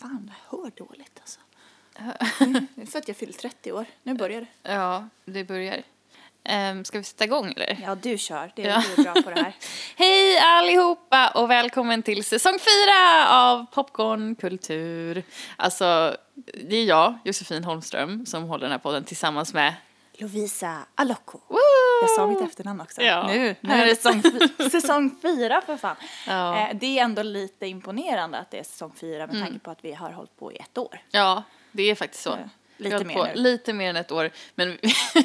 Fan, jag hör dåligt alltså. Det är för att jag fyllt 30 år. Nu börjar det. Ja, det börjar. Um, ska vi sätta igång eller? Ja, du kör. Det är Ja. du är bra på det här. Hej allihopa och välkommen till säsong fyra av Popcornkultur. Alltså, det är jag, Josefin Holmström, som håller den här podden tillsammans med... Lovisa Alocco. Woo! Jag sa mitt efternamn också. Ja. Nu, nu är det säsong, säsong fyra för fan. Ja. Eh, det är ändå lite imponerande att det är säsong fyra med tanke på att vi har hållit på i ett år. Ja, det är faktiskt så. Eh, lite mer på nu. Lite mer än ett år, men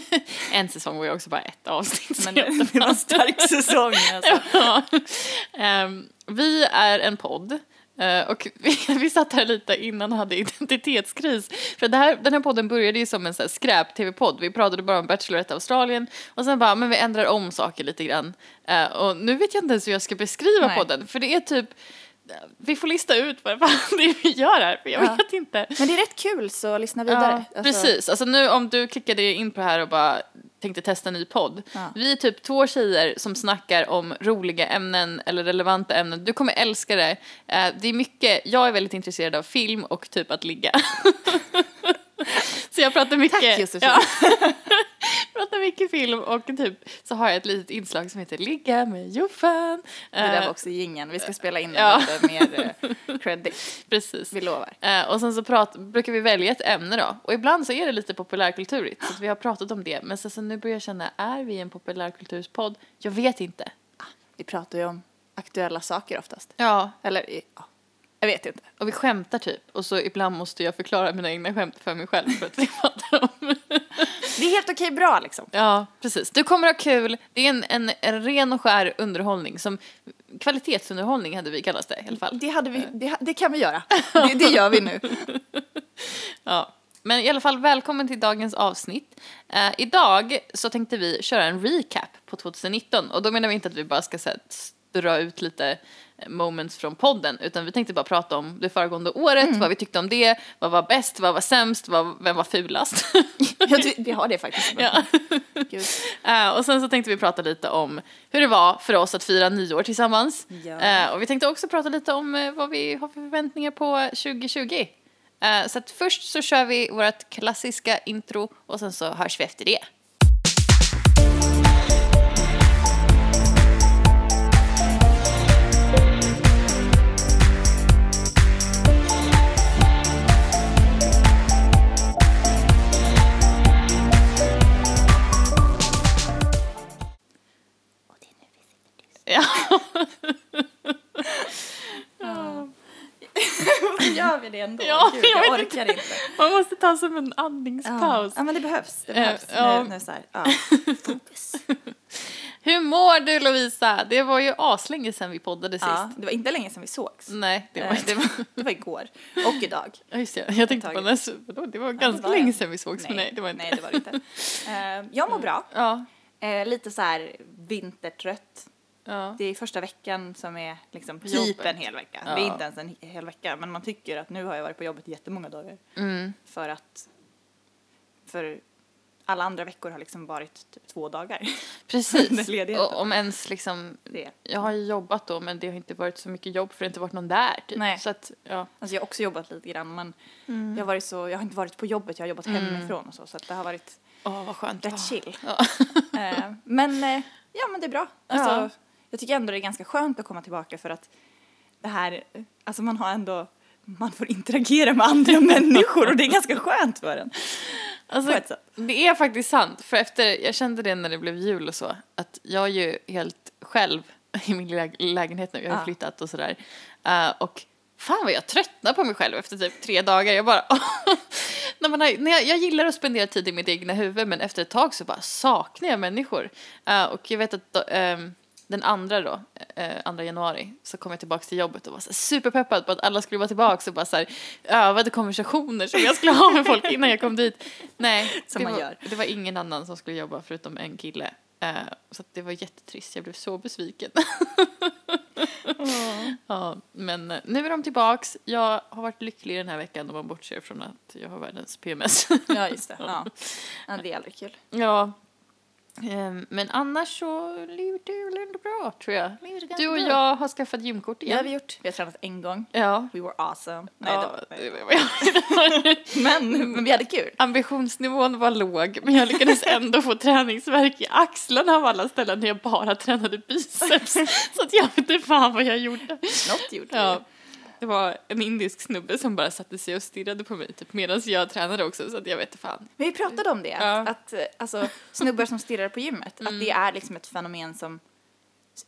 en säsong var ju också bara ett avsnitt. Men det, var en stark säsong alltså. Ja. Ehm, vi är en podd. Eh, och vi, vi satt här lite innan och hade identitetskris. För det här, den här podden började ju som en skräp-tv-podd. Vi pratade bara om Bachelorette Australien och sen bara, men vi ändrar om saker lite grann. Eh, och nu vet jag inte ens hur jag ska beskriva Nej. podden. För det är typ, vi får lista ut vad fan det är vi gör här. För jag Ja. vet inte. Men det är rätt kul så lyssna vidare. Ja, Alltså, precis. Alltså nu om du klickade in på det här och bara tänkte testa en ny podd. Ja. Vi är typ två tjejer som snackar om roliga ämnen eller relevanta ämnen. Du kommer älska det. Eh, Det är mycket, jag är väldigt intresserad av film och typ att ligga. Så jag pratar mycket. Tack, Josefin. Ja. pratar mycket film och typ så har jag ett litet inslag som heter Ligga med Joffen. Det där Eh, var också gingen. Vi ska spela in den Ja. lite mer eh, credit. Precis. Vi lovar. Eh, och sen så prat, brukar vi välja ett ämne då. Och ibland så är det lite populärkulturigt. Så att vi har pratat om det. Men sen så nu börjar jag känna, är vi en populärkulturspodd? Jag vet inte. Vi pratar ju om aktuella saker oftast. Ja. Eller, ja, jag vet inte. Och vi skämtar typ. Och så ibland måste jag förklara mina egna skämt för mig själv för att vi pratar om. Det är helt okej bra liksom. Ja, precis. Du kommer ha kul. Det är en, en, en ren och skär underhållning. Som, kvalitetsunderhållning hade vi kallat det i alla fall. Det, hade vi, det, ha- det kan vi göra. Det, det gör vi nu. Ja. Men i alla fall välkommen till dagens avsnitt. Eh, idag så tänkte vi köra en recap på 2019 och då menar vi inte att vi bara ska så här, dra ut lite eh, moments från podden utan vi tänkte bara prata om det föregående året, vad vi tyckte om det, vad var bäst, vad var sämst, vad, vem var fulast. Ja, vi, har det faktiskt. ja. Eh, och sen så tänkte vi prata lite om hur det var för oss att fira nyår tillsammans. Ja. Eh, och vi tänkte också prata lite om eh, vad vi har för förväntningar på 2020. Eh, så att först så kör vi vårt klassiska intro och sen så hörs vi efter det. Ja. Varför gör vi det ändå? Ja, Gud, jag jag orkar inte. Man måste ta som en Ja. andningspaus. ja, men det behövs. Det Eh, behövs. ja. Nu, nu så här. Ja. Fokus. Hur mår du Lovisa? Det var ju aslänge sedan vi poddade sist. Ja, det var inte länge sedan vi sågs. Nej, det var Eh, inte. det, var, det var igår. Och idag. Ja, Just det, jag tänkte på vadå, det var Ja, ganska det var länge sedan vi sågs, men nej det var inte. Nej, det var inte. Eh, jag mår bra. Ja, lite så här vintertrött. Ja. Det är första veckan som är liksom På typ jobbet. en hel vecka. Ja. Det är inte ens en hel vecka, men man tycker att nu har jag varit på jobbet jättemånga dagar. Mm. För att för alla andra veckor har liksom varit typ två dagar. Precis. Och, om ens liksom, Det. jag har ju jobbat då men det har inte varit så mycket jobb för det har inte varit någon där typ. Nej. Så att, ja. Alltså jag har också jobbat lite grann men Mm. jag, har varit så, jag har inte varit på jobbet, jag har jobbat hemifrån och så. Så att det har varit Åh vad skönt rätt chill. Ja. Eh, men eh, ja, men det är bra. Alltså, Ja. Jag tycker ändå det är ganska skönt att komma tillbaka för att det här, alltså man har ändå, man får interagera med andra människor och det är ganska skönt för en. Alltså, det är faktiskt sant för efter, jag kände det när det blev jul och så, att jag är ju helt själv i min lägenhet nu, jag har Ja. flyttat och sådär. Eh, och fan vad jag tröttnar på mig själv efter typ tre dagar. Jag bara, när man har, när jag, jag gillar att spendera tid i mitt egna huvud men efter ett tag så bara saknar jag människor. Eh, och jag vet att ehm, den andra då, eh, andra januari, så kom jag tillbaka till jobbet och var så superpeppad på att alla skulle vara tillbaka och bara så här övade konversationer som jag skulle ha med folk innan jag kom dit. Nej, Som det, man var, gör. det var ingen annan som skulle jobba förutom en kille. Eh, så det var jättetrist, jag blev så besviken. Ja, men eh, nu är de tillbaks. Jag har varit lycklig den här veckan om man bortser från att jag har världens PMS. Ja, just det. Ja. ja, det är aldrig kul. ja. Ehm, Men annars så lever det väl ändå bra tror jag. Du och jag har skaffat gymkort Det har igen. vi gjort. Vi har tränat en gång. Ja. We were awesome. Nej, ja, det var, nej. det var- Men, men vi hade kul. Ambitionsnivån var låg, men jag lyckades ändå få träningsvärk i axlarna av alla ställen när jag bara tränade biceps. Så att jag vet inte fan vad jag gjorde. Något gjorde vi. Det var en indisk snubbe som bara satte sig och stirrade på mig typ, medan jag tränade också, så att jag vet fan. Men vi pratade om det, Ja. Mm. att eh, alltså, snubbar som stirrar på gymmet, att det är liksom ett fenomen som,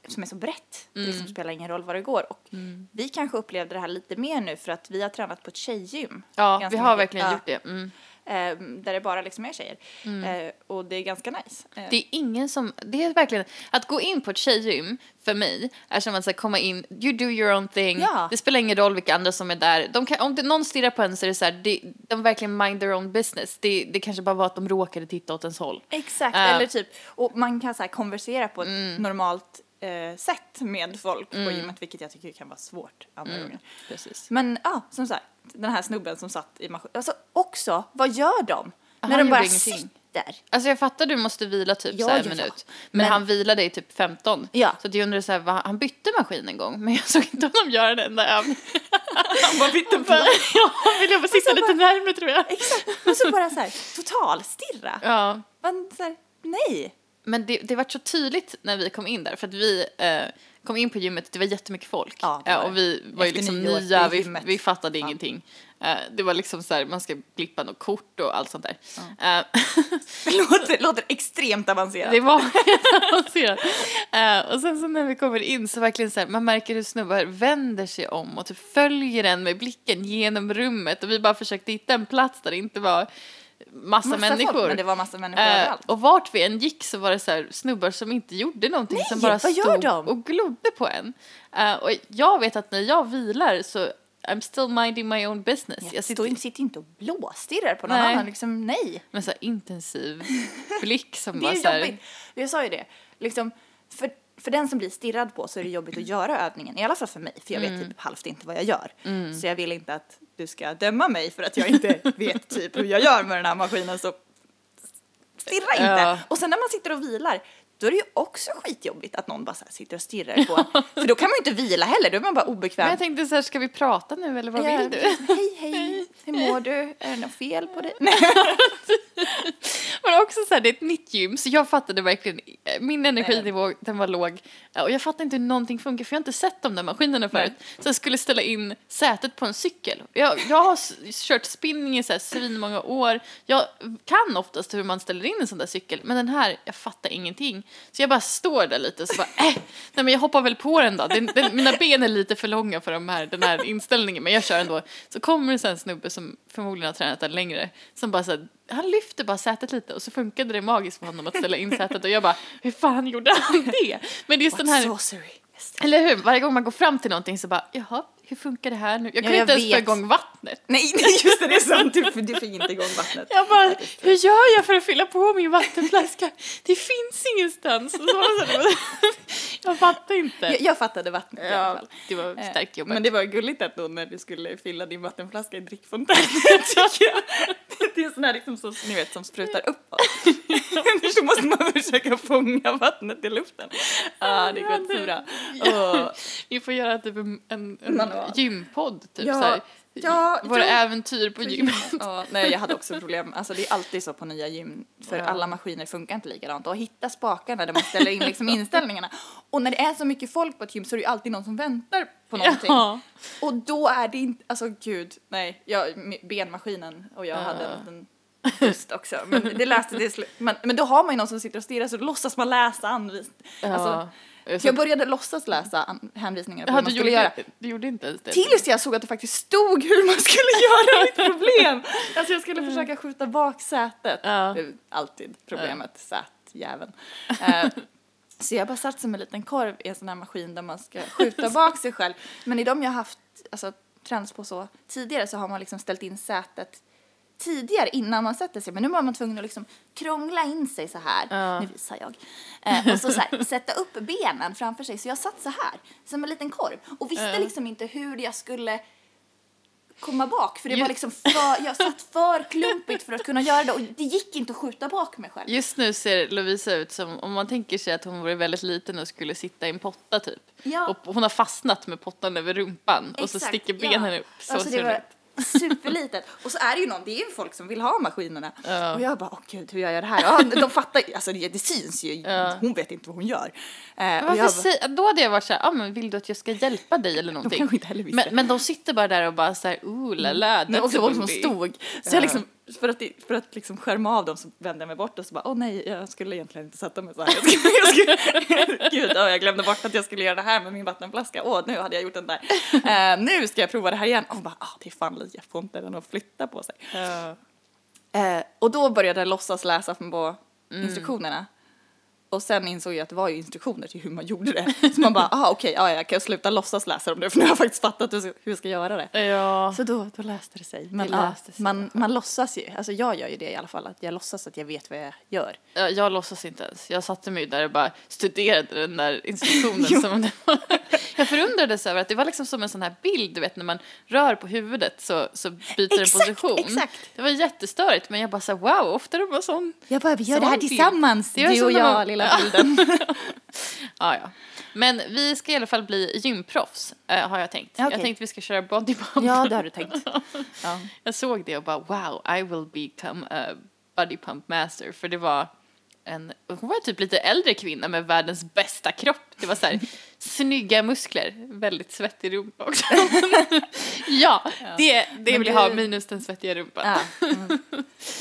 som är så brett. Det Mm. liksom spelar ingen roll vad det går. Och vi kanske upplevde det här lite mer nu för att vi har tränat på ett tjejgym. Ja, vi har mycket. verkligen gjort det. Mm. Eh, där det bara liksom är tjejer. Eh, och det är ganska nice. Eh, Det är ingen som, det är verkligen, att gå in på ett tjejgym för mig är som att så komma in, you do your own thing, Ja. det spelar ingen roll vilka andra som är där. De kan, om det, någon stirrar på en så är det så här, det, de verkligen mind their own business. Det, det kanske bara var att de råkade titta åt ens håll. Exakt, Eh. eller typ, och man kan så här konversera på ett Mm. normalt eh, sätt med folk på gymmet, vilket jag tycker kan vara svårt andra Mm. gånger. Precis. Men ja, som sagt, den här snubben som satt i maskin, alltså också, vad gör de? Han när de bara ingenting. sitter. Alltså jag fattar du måste vila typ Ja, så en ja. minut. Men, Men- han vilade i typ 15. Ja. Så att jag undrar så här, vad, han bytte maskin en gång men jag såg inte honom göra den enda övningen. Han bara bytte Bara, ja, han ville bara sitta lite bara- närmare tror jag. Exakt, och så bara så här totalstirra. Ja. Man så här, nej. Men det, det var så tydligt när vi kom in där, för att vi eh, kom in på gymmet, det var jättemycket folk. Ja, det Eh, var och vi var ju liksom nya, vi, vi fattade ingenting. Eh, det var liksom så här, man ska klippa något kort och allt sånt där. Eh, Det låter, låter extremt avancerat. det var avancerat. Eh, och sen så när vi kommer in så verkligen så här, man märker hur snubbar vänder sig om och typ följer en med blicken genom rummet och vi bara försökte hitta en plats där det inte var massa, massa människor. Folk, men det var massa människor Eh, överallt. och vart vi än gick så var det så här snubbar som inte gjorde någonting som bara stod de? och glodde på en. Eh, och jag vet att när jag vilar så I'm still minding my own business. Jag Jag sitter, sitter sitter inte och blåstirrar på någon Nej. annan, liksom nej. med så här intensiv blick som Det bara är så här, jobbigt. Jag sa ju det, liksom, för, för den som blir stirrad på så är det jobbigt att göra övningen, i alla fall för mig, för jag vet Mm. typ halvt inte vad jag gör. Så jag vill inte att du ska döma mig för att jag inte vet typ hur jag gör med den här maskinen, så stirra inte. Ja. Och sen när man sitter och vilar, då är det ju också skitjobbigt att någon bara sitter och stirrar på. För då kan man ju inte vila heller, då är man bara obekväm. Men jag tänkte så här, ska vi prata nu eller vad Ja, vill du? Hej, hej, hur mår du? Är det något fel på dig? Men också så här, det är ett nytt gym så jag fattade verkligen, eh, min energinivå den var låg och jag fattade inte hur någonting funkar för jag har inte sett de där maskinerna förut. Så jag skulle ställa in sätet på en cykel. Jag, jag har kört spinning i så här svinmånga år. Jag kan oftast hur man ställer in en sån där cykel men den här, jag fattar ingenting. Så jag bara står där lite och så bara, äh, nej men jag hoppar väl på den då. Den, den, mina ben är lite för långa för de här, den här inställningen men jag kör ändå. Så kommer det en snubbe som förmodligen har tränat där längre som bara så här, han lyfter bara sätet lite och så funkade det magiskt för honom att ställa in sätet och jag bara, hur fan gjorde han det? Men det är just den här, Sorcery. eller hur? Varje gång man går fram till någonting så bara, jaha, hur funkar det här nu? Jag kan Ja, inte ens få vet. igång vattnet. Nej, just det, det är sant. Du, du fick inte igång vattnet. Jag bara, hur gör jag för att fylla på min vattenflaska? Det finns ingenstans. Så så jag fattar inte. Jag, jag fattade vattnet i alla Ja, fall. det var Eh, starkt jobbat. Men det var gulligt att då när du skulle fylla din vattenflaska i drickfontänen tycker jag. Det är sån här liksom så, ni vet, som sprutar uppåt. så måste man försöka fånga vattnet i luften. Ja, det går inte så bra. Och, Vi får göra typ en, en, en Manual. gympodd, typ Ja, så här. ja, Våra ja. äventyr på gymmet. ja, nej, jag hade också problem. Alltså det är alltid så på nya gym, för Ja. alla maskiner funkar inte likadant. Och hitta spakarna där man ställer in liksom inställningarna. Och när det är så mycket folk på ett gym så är det ju alltid någon som väntar på någonting. Ja. Och då är det inte, alltså gud, nej, jag, benmaskinen och jag hade Ja. en liten dust också. Men det läste det. Men, men då har man ju någon som sitter och stirrar så då låtsas man läsa anvisningar. Alltså, Ja. Så jag började låtsas läsa hänvisningarna på hur man skulle göra. du gjorde inte ens det. Tills jag såg att det faktiskt stod hur man skulle göra mitt problem. Alltså jag skulle försöka skjuta bak sätet. Ja. Alltid problemet, sätjäveln. Eh, så jag bara satt som en liten korv i en sån här maskin där man ska skjuta bak sig själv. Men i de jag haft, alltså tränats på så tidigare så har man liksom ställt in sätet tidigare innan man sätter sig. Men nu var man tvungen att liksom krångla in sig så här. Ja. Nu visar jag. Eh, och så, så här, sätta upp benen framför sig. Så jag satt så här, som en liten korv. Och visste Ja. liksom inte hur jag skulle komma bak för det var liksom för, jag satt för klumpigt för att kunna göra det och det gick inte att skjuta bak mig själv. Just nu ser Lovisa ut som om man tänker sig att hon vore väldigt liten och skulle sitta i en potta typ. Ja. Och hon har fastnat med pottan över rumpan och så Exakt, sticker benen ja. upp. Så alltså ser det var ut. Superlitet. Och så är det ju någon, det är ju folk som vill ha maskinerna. Ja. Och jag bara, åh gud, hur gör jag det här? Ja, de fattar alltså det, det syns ju, Ja. hon vet inte vad hon gör. Eh, och jag bara, då hade jag varit såhär, ah, men vill du att jag ska hjälpa dig eller de någonting? visste. Men, men de sitter bara där och bara såhär, ooh la la, Men that's också a folk som stod. Så jag liksom, för att, för att liksom skärma av dem så vände jag mig bort och så bara, åh nej, jag skulle egentligen inte sätta mig så här. Jag skulle, jag skulle, gud, åh, jag glömde bort att jag skulle göra det här med min vattenflaska. Åh, nu hade jag gjort den där. Eh, nu ska jag prova det här igen. Och bara, ah, det är fan jag får inte den att flytta på sig. Ja. Eh, och då började jag låtsas läsa på Mm. instruktionerna. Och sen insåg jag att det var ju instruktioner till hur man gjorde det. Så man bara, ah okej, ja, jag kan sluta låtsas läsa dem nu för nu har jag faktiskt fattat hur, jag ska göra det. Ja. Så då, då läste det sig. Men Det ja, läste sig man, man låtsas ju, alltså jag gör ju det i alla fall, att jag låtsas att jag vet vad jag gör. Ja, jag låtsas inte ens. Jag satte mig där och bara studerade den där instruktionen. som det var. Jag förundrades över att det var liksom som en sån här bild, du vet när man rör på huvudet så, så byter den Exakt, position. exakt. Det var jättestörigt men jag bara så här, wow, ofta är det bara sån. Jag bara, vi gör det här bild. tillsammans, Det du och jag, lilla bilden. Ja, ja. Men vi ska i alla fall bli gymproffs, eh, har jag tänkt. Okej. Jag tänkte vi ska köra bodypump. ja, det har du tänkt. Ja. Jag såg det och bara wow, I will become a body pump master. För det var en, hon var typ lite äldre kvinna med världens bästa kropp. Det var så här snygga muskler, väldigt svettig rumpa också. ja, det, det Men vill jag ha minus den svettiga rumpan. Ja. Mm.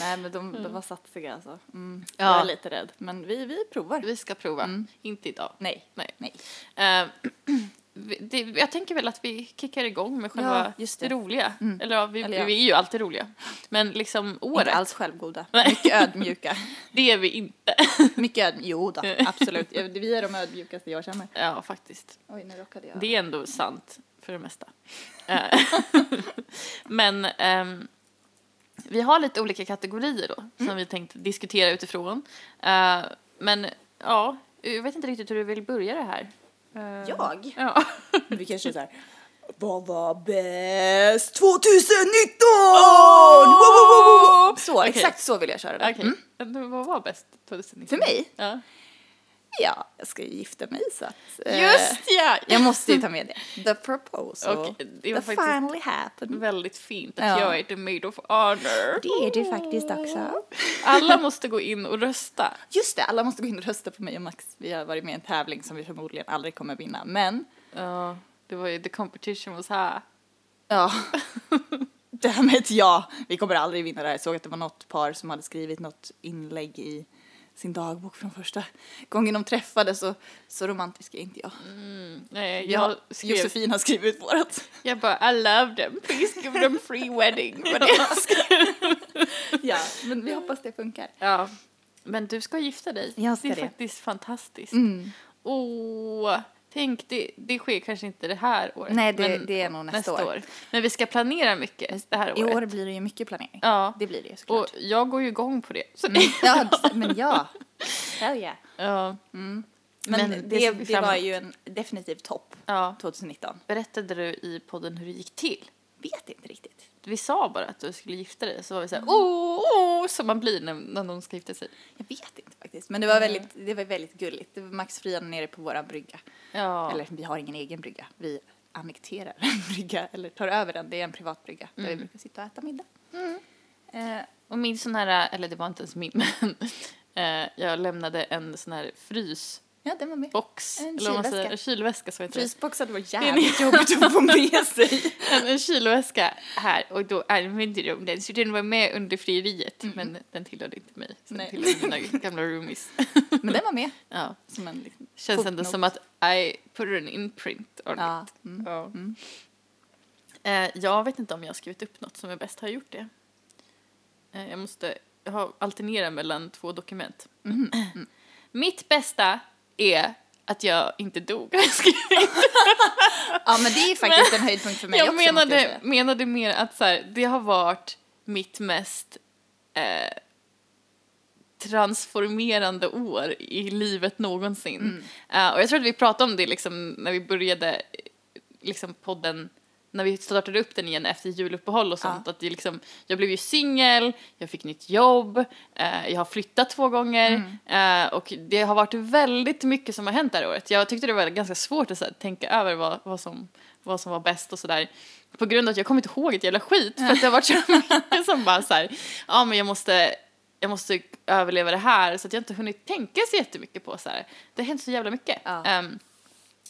Nej men de, de var satsiga alltså. Mm. Ja. Jag är lite rädd, men vi, vi provar. Vi ska prova, Mm. inte idag. Nej. Nej. Nej. Vi- det, jag tänker väl att vi kickar igång med själva Ja, just det. roliga. Mm. Eller ja, vi, Eller ja. vi är ju alltid roliga. Men liksom året, Inte alls självgoda. Nej. Mycket ödmjuka. det är vi inte. Mycket ödmjuka. Jo då, absolut. Vi är de ödmjukaste jag känner. ja, faktiskt. Oj, nu råkade jag. Det är ändå sant för det mesta. Eh, Men ehm, vi har lite olika kategorier då Mm. som vi tänkte diskutera utifrån. Eh, men ja, jag vet inte riktigt hur du vill börja det här. Eh, Jag? Ja. Vi kanske är så här. Vad var bäst 2019? Wow, wow, wow, wow. Så, Okej. exakt så vill jag köra det. Okej, Men vad var bäst 2019? För mig? Ja. Ja, jag ska ju gifta mig så att... eh, Just ja! Jag måste ju ta med det. The proposal. Och det var The faktiskt finally happened. väldigt fint att Ja. jag är the maid of honor. Det är det faktiskt också. Alla måste gå in och rösta. Just det, alla måste gå in och rösta på mig och Max. Vi har varit med i en tävling som vi förmodligen aldrig kommer vinna. Men, Ja, det var ju the competition was här. ja. Därmed ja, vi kommer aldrig vinna det här. Jag såg att det var något par som hade skrivit något inlägg i sin dagbok från första gången de träffades och så romantisk är inte jag. Nej, jag jag skrev, Josefin har skrivit vårat. jag bara I love them, please give them free wedding. Ja, men vi hoppas det funkar. ja, men du ska gifta dig. Jag ska det är det. faktiskt fantastiskt. Mm. Åh, tänk det, det sker kanske inte det här året. Nej, det- men det är nog nästa år. Men vi ska planera mycket det här I året. år blir det ju mycket planering. Ja, Det blir det ju och såklart. jag går ju igång på det. Mm. Ja, men ja. Hell yeah. ja, Men, Men det, det var ju en definitiv topp ja. 2019. Berättade du i podden hur det gick till? Vet inte riktigt. Vi sa bara att du skulle gifta dig, så var vi såhär åh, åh, som man blir när, när någon ska gifta sig. Jag vet inte faktiskt. Men det var väldigt, det var väldigt gulligt. Det var Max Fria nere på våra brygga. Ja. Eller vi har ingen egen brygga. Vi annekterar en brygga eller tar över den. Det är en privat brygga där vi brukar sitta och äta middag. Eh, Och min sån här, eller det var inte ens min, men eh, jag lämnade en sån här frysbox, ja, den var med. En eller vad man kylväska. säger, en kylväska så heter. Frysbox hade varit jävligt jobbigt att få med sig. En, en kylväska här och då använde de den, så den var med under frieriet, Mm. men den tillhörde inte mig, så den tillhörde mina gamla roomies. Men den var med. Ja, Som en liksom, känns ändå som att I put an imprint on Ja. it. Mm. Ja. Mm. Eh, jag vet inte om jag har skrivit upp något som jag bäst har gjort det. Eh, jag måste jag har alternera mellan två dokument. Mm. Mitt bästa är att jag inte dog. jag. Ja, men det är faktiskt en höjdpunkt för mig jag också. menade, säga. menade mer att så här, det har varit mitt mest eh, transformerande år i livet någonsin. Mm. Eh, och jag tror att vi pratade om det liksom när vi började eh, liksom podden när vi startade upp den igen efter juluppehåll och sånt, att det liksom, jag blev ju singel, jag fick nytt jobb, eh, jag har flyttat två gånger eh, och det har varit väldigt mycket som har hänt det här året. Jag tyckte det var ganska svårt att här, tänka över vad, vad, som, vad som var bäst och sådär. På grund av att jag kommer inte ihåg ett jävla skit för att det har varit så mycket som bara så här, ja men jag måste jag måste överleva det här så att jag inte hunnit tänka så jättemycket på så här. Det har hänt så jävla mycket. Ja. Ehm,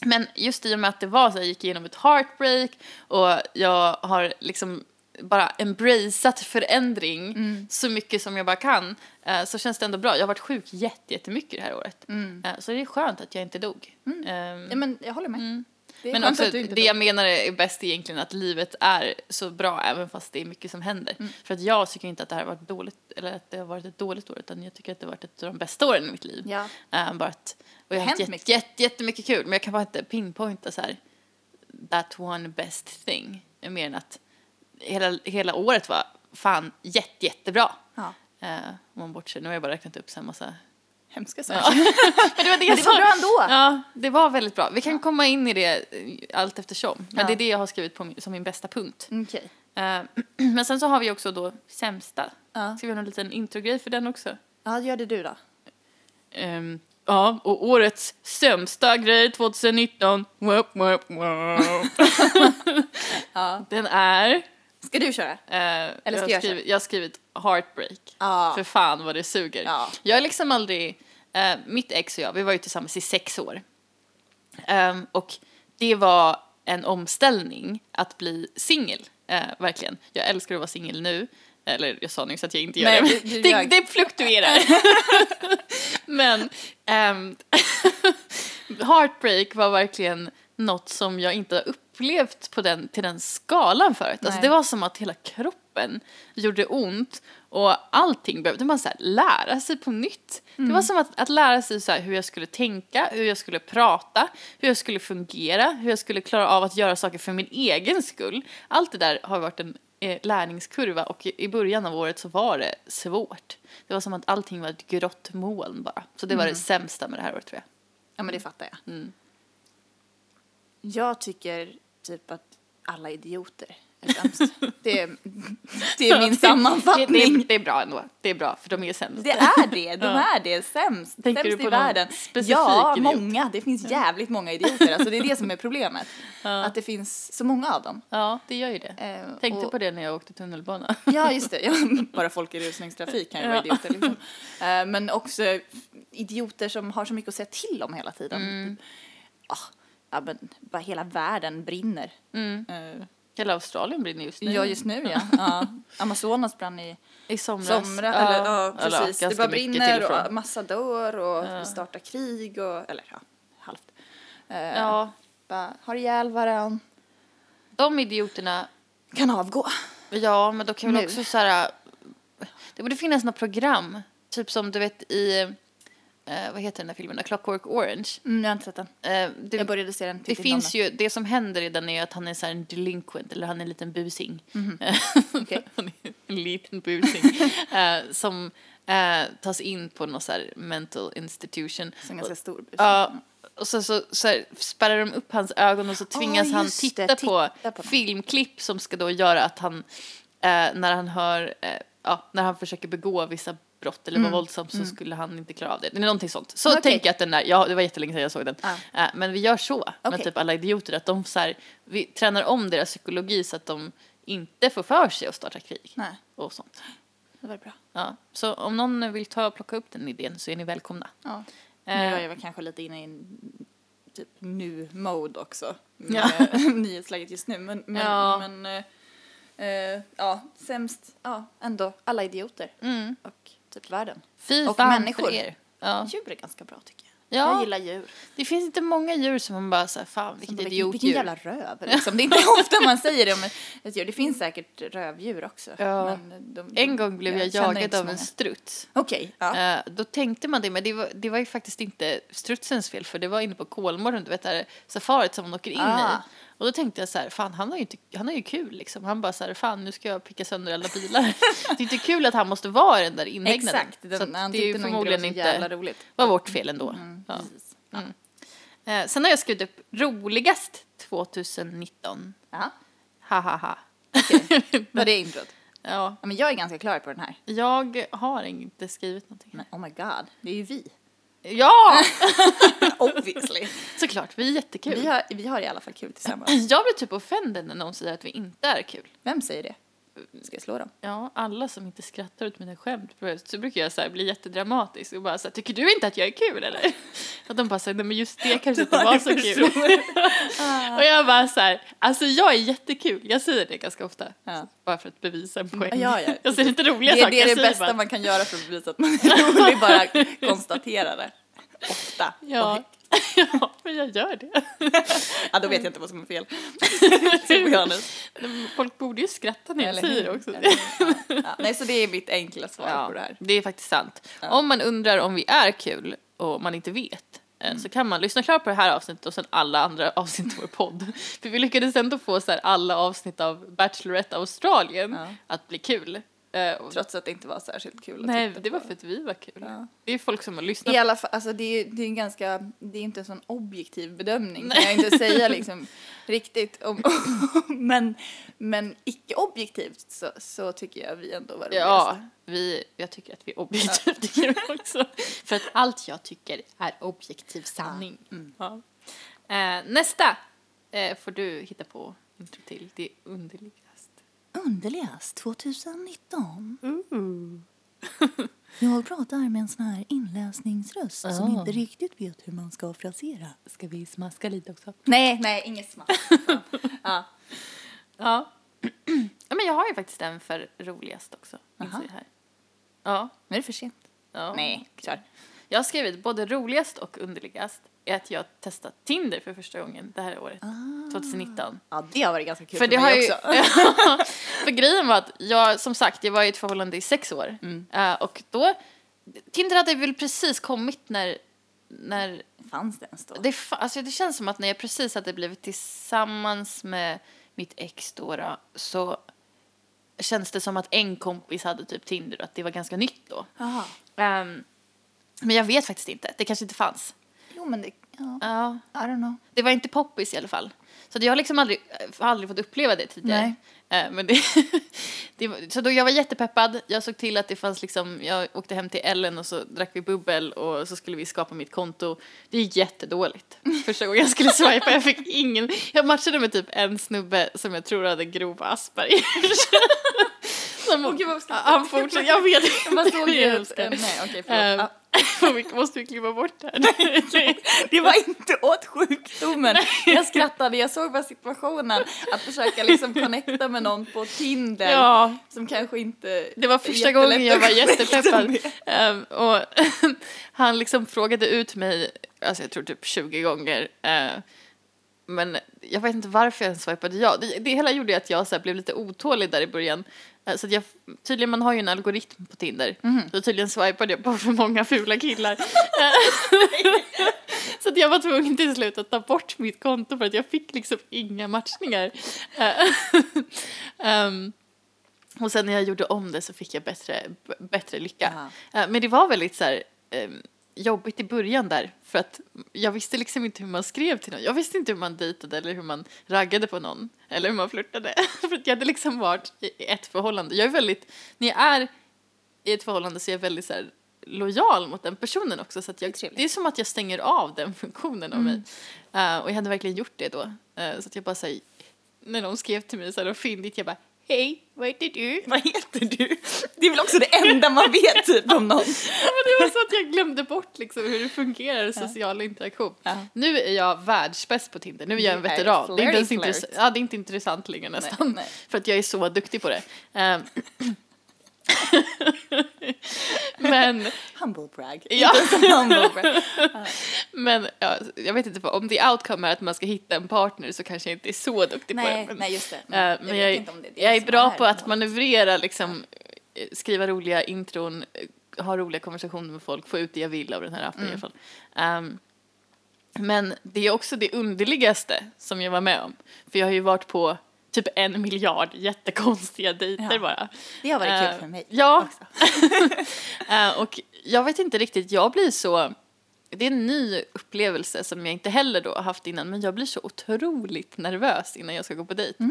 men just i och med att det var så, jag gick igenom ett heartbreak och jag har liksom bara embraceat förändring så mycket som jag bara kan eh, så känns det ändå bra. Jag har varit sjuk jätte- jättemycket det här året. Eh, så det är skönt att jag inte dog. Ehm, Ja, men jag håller med. Det men också det jag menar är bäst egentligen att livet är så bra även fast det är mycket som händer. Mm. För att jag tycker inte att det här har varit dåligt eller att det har varit ett dåligt år utan jag tycker att det har varit ett av de bästa åren i mitt liv. Ja. Eh, bara att, och jag har haft mycket. jätte, jättemycket kul men jag kan bara inte pinpointa så här that one best thing. Mer än att hela, hela året var fan jätte, jättebra. Ja. Eh, om man bortser, nu har jag bara räknat upp så här massa Hemska Ja. saker. men det var det, jag det var bra ändå. Ja, det var väldigt bra. Vi kan komma in i det eh, allt eftersom. Men Ja. det är det jag har skrivit på som min bästa punkt. Okej. Eh, men sen så har vi också då sämsta. Ja. Ska vi ha en liten introgrej för den också? Ja, gör det du då. Ehm, ja, och årets sämsta grej 2019. Wop, wop, wop. Ja. Den är... Ska du köra? eh, Eller ska jag, har jag skrivit, jag har skrivit heartbreak. Ja. För fan vad det suger. Ja. Jag har liksom aldrig, eh, mitt ex och jag, vi var ju tillsammans i sex år. Ehm, och det var en omställning att bli singel, eh, verkligen. Jag älskar att vara singel nu. Eller jag sa nyss att jag inte gör Nej, det. du- det, det fluktuerar. Men ehm, heartbreak var verkligen något som jag inte har upplevt på den, till den skalan förut. Alltså det var som att hela kroppen gjorde ont och allting behövde man så lära sig på nytt. Det var som att, att lära sig så hur jag skulle tänka, hur jag skulle prata, hur jag skulle fungera, hur jag skulle klara av att göra saker för min egen skull. Allt det där har varit en eh, lärningskurva och i, i början av året så var det svårt. Det var som att allting var ett grått moln bara. Så det var det sämsta med det här året tror jag. Ja, men det fattar jag. Mm. Jag tycker typ att alla idioter är sämst. det, är, det är min sammanfattning. Det, det, det är bra ändå. Det är bra för de är sämst. Det är det, de är det. Sämst. Tänker sämst i världen. ja, idiot? många. Det finns jävligt många idioter. Alltså, det är det som är problemet. Ja. Att det finns så många av dem. Ja, det gör ju det. Eh, Tänkte och- på det när jag åkte tunnelbana. Ja, just det. Ja, bara folk i rusningstrafik kan ju vara Ja. idioter. Liksom. Eh, Men också idioter som har så mycket att säga till om hela tiden. Mm. Typ, ah, ja, men bara hela världen brinner. Mm. Eh, Hela Australien brinner just nu. Ja, just nu ja. ja. Amazonas brann i I somras. somras. Eller, ja, eller precis. det ganska bara mycket till brinner och och, från. massa dör och Ja. startar krig och, eller ja, halvt. Eh, Ja, Bara har ihjäl varann. de idioterna. Kan avgå. Ja, men då kan väl Nu. också så här. Det borde finnas något program. Typ som du vet i, eh, vad heter den där filmen, A Clockwork Orange. Mm, jag har inte sett den. Eh, det, Jag började se den det tidigt finns ju, det som händer i den är att han är så en delinquent, eller han är en liten busing. Okej. han är en liten busing. eh, som eh, tas in på någon så mental institution. Så en ganska stor bus. Ja, och så, så, så här, spärrar de upp hans ögon och så tvingas Åh, han titta, det, på, titta på filmklipp som ska då göra att han, eh, när han hör, eh, ja, när han försöker begå vissa brott eller vara våldsam så skulle han inte klara av det. Det är någonting sånt. Så Mm. Okej. tänker jag att den där, ja det var jättelänge sedan jag såg den. Ja. Eh, men vi gör så med Okej. typ alla idioter, att de så här, vi tränar om deras psykologi så att de inte får för sig att starta krig Nej, och sånt. det var bra. Ja. Så om någon vill ta och plocka upp den idén så är ni välkomna. Ja. Eh, Nu är jag väl kanske lite inne i typ nu-mode också. Ja. Med nyhetsläget just nu. Men, men, Ja. men eh, ja, sämst, ja, ändå alla idioter Mm. och typ världen. Fy Och fan människor. för er. Ja. Djur är ganska bra tycker jag. Ja. Jag gillar djur. Det finns inte många djur som man bara säger fan vilket idiotdjur. Vilken jävla röv liksom. Det är inte ofta man säger det om ett- djur. Det finns säkert rövdjur också. Ja. Men de, En gång blev jag, känner jagad av en struts. Okej, ja. Eh, då tänkte man det, men det var, det var ju faktiskt inte strutsens fel för det var inne på Kolmården, du vet det här safarit som man åker in Ah. i. Och då tänkte jag så här, fan han har ju, inte, han har ju kul liksom. Han bara så här, fan nu ska jag picka sönder alla bilar. det är inte kul att han måste vara den där inhägnaden. Exakt, så den, att han det är ju nog inte förmodligen var så inte roligt. var vårt fel ändå. Mm, Ja. precis. Eh, sen har jag skrivit upp roligast 2019. Ja. Ha ha ha. Var det introt? Ja, Ja, men jag är ganska klar på den här. jag har inte skrivit någonting. Men oh my god, det är ju vi. Ja! Obviously. Såklart, vi är jättekul. vi, har, vi har i alla fall kul tillsammans. Jag blir typ offended när någon säger att vi inte är kul. Vem säger det? Ska jag slå dem? Ja, alla som inte skrattar åt mina skämt så brukar jag så här bli jättedramatisk och bara så här, tycker du inte att jag är kul eller? Och de bara här, nej men just det kanske inte var så kul. och jag bara så här, alltså jag är jättekul, jag säger det ganska ofta. Ja. Bara för att bevisa en poäng. Ja, ja. Jag säger inte roliga Det, är- saker, det är det säger bästa bara, man kan göra för att bevisa att man är rolig, bara konstatera det. Ofta. ja. ja, men jag gör det. Ja, då vet jag inte vad som är fel. Folk borde ju skratta när jag Eller säger hur? också. Ja. Ja. Nej, så det är mitt enkla svar på det här. det är faktiskt sant. Om man undrar om vi är kul och man inte vet eh, Mm. så kan man lyssna klart på det här avsnittet och sen alla andra avsnitt av vår podd. För vi lyckades ändå få så alla avsnitt av Bachelorette Australien Ja. att bli kul. Och- Trots att det inte var särskilt kul att Nej, titta det var på. för att vi var kul. Ja. Det är folk som har lyssnat. I alla fall, alltså det är, det är en ganska, det är inte en sån objektiv bedömning kan jag inte säga liksom riktigt. Om, men, men icke objektivt så, så tycker jag vi ändå var roligast. Ja, vi, jag tycker att vi är objektiva tycker jag också. För att allt jag tycker är objektiv sanning. Ja. Eh, nästa eh, får du hitta på intro till. Det är underligast. Underligast 2019. Jag pratar med en sån här inläsningsröst som Ah. inte riktigt vet hur man ska frasera. Ska vi smaska lite också? Nej, nej, inget smack. ja. Ja. ja, men jag har ju faktiskt en för roligast också. Här. Ja. Nu är det för sent. ja. Nej, kör. Jag har skrivit både roligast och underligast är att jag testat Tinder för första gången det här året. 2019. Ja, det har varit ganska kul För för, det har mig ju, också. för grejen var att jag, som sagt, jag var i ett förhållande i sex år. Mm. Eh, och då, Tinder hade väl precis kommit när, när Fanns det ens då? det, alltså det känns som att när jag precis hade blivit tillsammans med mitt ex då, då så känns det som att en kompis hade typ Tinder och att det var ganska nytt då. Jaha. Men jag vet faktiskt inte, det kanske inte fanns. Jo, men det, ja. Ja, I don't know. det var inte poppis i alla fall. Så jag har liksom aldrig, aldrig fått uppleva det tidigare. Eh, Men det, det så då jag var jättepeppad, jag såg till att det fanns liksom, jag åkte hem till Ellen och så drack vi bubbel och så skulle vi skapa mitt konto. Det gick jättedåligt. Första gången jag skulle swipa, jag fick ingen, jag matchade med typ en snubbe som jag tror hade grov Asperger. Som, Åh, gud, han fortsatte, jag vet inte. Man såg ju. Nej, okej, Ehm, förlåt. vi måste vi klippa bort det här. Det var inte åt sjukdomen. Jag skrattade, jag såg bara situationen att försöka liksom connecta med någon på Tinder Ja. som kanske inte Det var första gången jag var jättepeppad. Um, och han liksom frågade ut mig, alltså jag tror typ 20 gånger. eh, men jag vet inte varför jag swipade ja. Det, det hela gjorde att jag så blev lite otålig där i början. Eh, så jag, tydligen, man har ju en algoritm på Tinder. Så tydligen swipade jag på för många fula killar. Så att jag var tvungen till slut att ta bort mitt konto för att jag fick liksom inga matchningar. Ehm, och sen när jag gjorde om det så fick jag bättre, bättre lycka. Eh, Men det var väldigt så här, eh, jobbigt i början där för att jag visste liksom inte hur man skrev till någon. Jag visste inte hur man dejtade eller hur man raggade på någon eller hur man flörtade. för att jag hade liksom varit i ett förhållande. Jag är väldigt, när jag är i ett förhållande så är jag väldigt så här lojal mot den personen också så att jag, trevligt. det är som att jag stänger av den funktionen av mig. Eh, och jag hade verkligen gjort det då. Eh, så att jag bara säger när någon skrev till mig så här och fyndigt jag bara Hej, vad heter du? Vad heter du? Det är väl också det enda man vet typ om någon. Ja, men det var så att jag glömde bort liksom hur det fungerar, social interaktion. Ja. Nu är jag världsbäst på Tinder, nu är jag en veteran. Det är, inte ens intress- ja, det är inte intressant längre nästan, nej. för att jag är så duktig på det. Ehm. men Humble brag. Ja. Humble brag. men ja, jag vet inte, om det outcome är att man ska hitta en partner så kanske jag inte är så duktig på det. Nej, Men, nej, just det. eh, Jag men jag, om det är det jag är bra på att manövrera, liksom, eh, skriva roliga intron, eh, ha roliga konversationer med folk, få ut det jag vill av den här appen i alla fall. Ehm, men det är också det underligaste som jag var med om. För jag har ju varit på typ en miljard jättekonstiga dejter Ja. bara. Det har varit kul Eh, för mig Ja. Eh, och jag vet inte riktigt, jag blir så det är en ny upplevelse som jag inte heller då har haft innan men jag blir så otroligt nervös innan jag ska gå på dejt.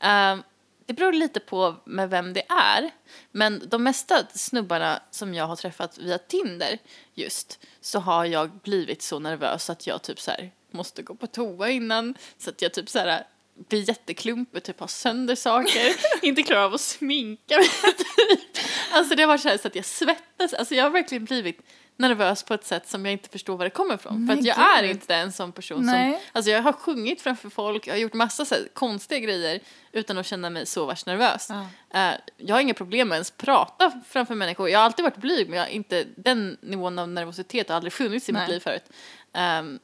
Ehm, det beror lite på med vem det är. Men de mesta snubbarna som jag har träffat via Tinder just så har jag blivit så nervös att jag typ så här måste gå på toa innan så att jag typ så här blir jätteklumpig, typ har sönder saker, inte klarar av att sminka mig. Typ. Alltså det har varit så så att jag svettas, alltså jag har verkligen blivit nervös på ett sätt som jag inte förstår var det kommer ifrån. För att jag är inte en sån person Nej. som, alltså jag har sjungit framför folk, jag har gjort massa så konstiga grejer utan att känna mig så värst nervös. Ja. Eh, jag har inga problem med att ens prata framför människor. Jag har alltid varit blyg men jag har inte, den nivån av nervositet har aldrig funnits i mitt Nej. liv förut. Ehm,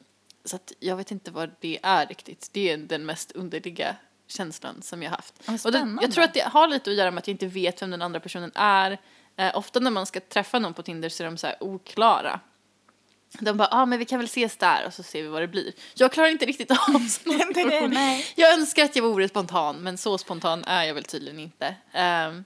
så att jag vet inte vad det är riktigt. Det är den mest underliga känslan som jag haft. Och det, jag tror att det har lite att göra med att jag inte vet vem den andra personen är. Eh, ofta när man ska träffa någon på Tinder så är de så oklara. De bara, ja ah, men vi kan väl ses där och så ser vi vad det blir. Jag klarar inte riktigt av nej. Jag önskar att jag vore spontan men så spontan är jag väl tydligen inte. Ehm,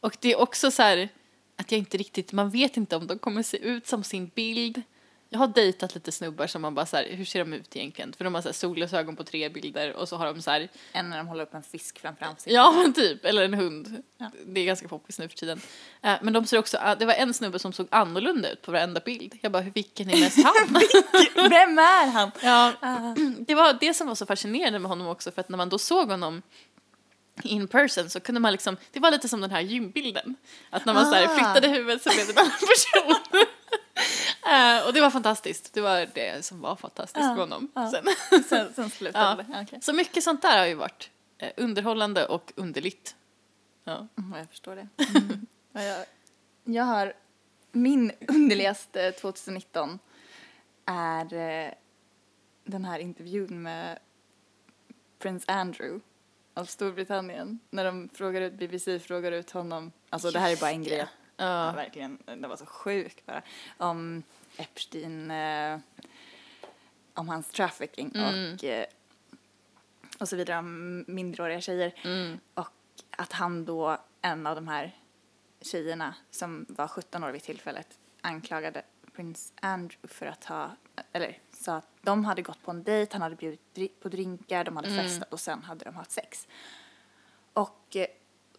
och det är också så här att jag inte riktigt, man vet inte om de kommer se ut som sin bild. Jag har dejtat lite snubbar som man bara så här, hur ser de ut egentligen? För de har så här solglasögon på tre bilder och så har de så här, En när de håller upp en fisk framför ansiktet. ja men typ, eller en hund. Ja. Det är ganska poppis nu för tiden. Eh, men de ser också, ah, det var en snubbe som såg annorlunda ut på varenda bild. Jag bara, vilken är mest han? Vem är han? Ja, Ah. det var det som var så fascinerande med honom också för att när man då såg honom in person så kunde man liksom, det var lite som den här gymbilden. Att när man så här Ah. flyttade huvudet så blev det en annan person. Eh, och det var fantastiskt, det var det som var fantastiskt med honom. Sen. Sen, sen slutade Ja. Okej. Så mycket sånt där har ju varit eh, underhållande och underligt. Ja. Mm, jag förstår det. Ja, jag, jag har, min underligaste 2019 är eh, den här intervjun med Prins Andrew av Storbritannien. När de frågar ut, BBC frågar ut honom, alltså det här är bara en grej. Ja, Ja. verkligen, det var så sjukt bara. Om Epstein, eh, om hans trafficking Mm. och, eh, och så vidare, om minderåriga tjejer. Mm. Och att han då, en av de här tjejerna som var 17 år vid tillfället, anklagade prins Andrew för att ha, eller sa att de hade gått på en dejt, han hade bjudit på drinkar, de hade Mm. festat och sen hade de haft sex. Och eh,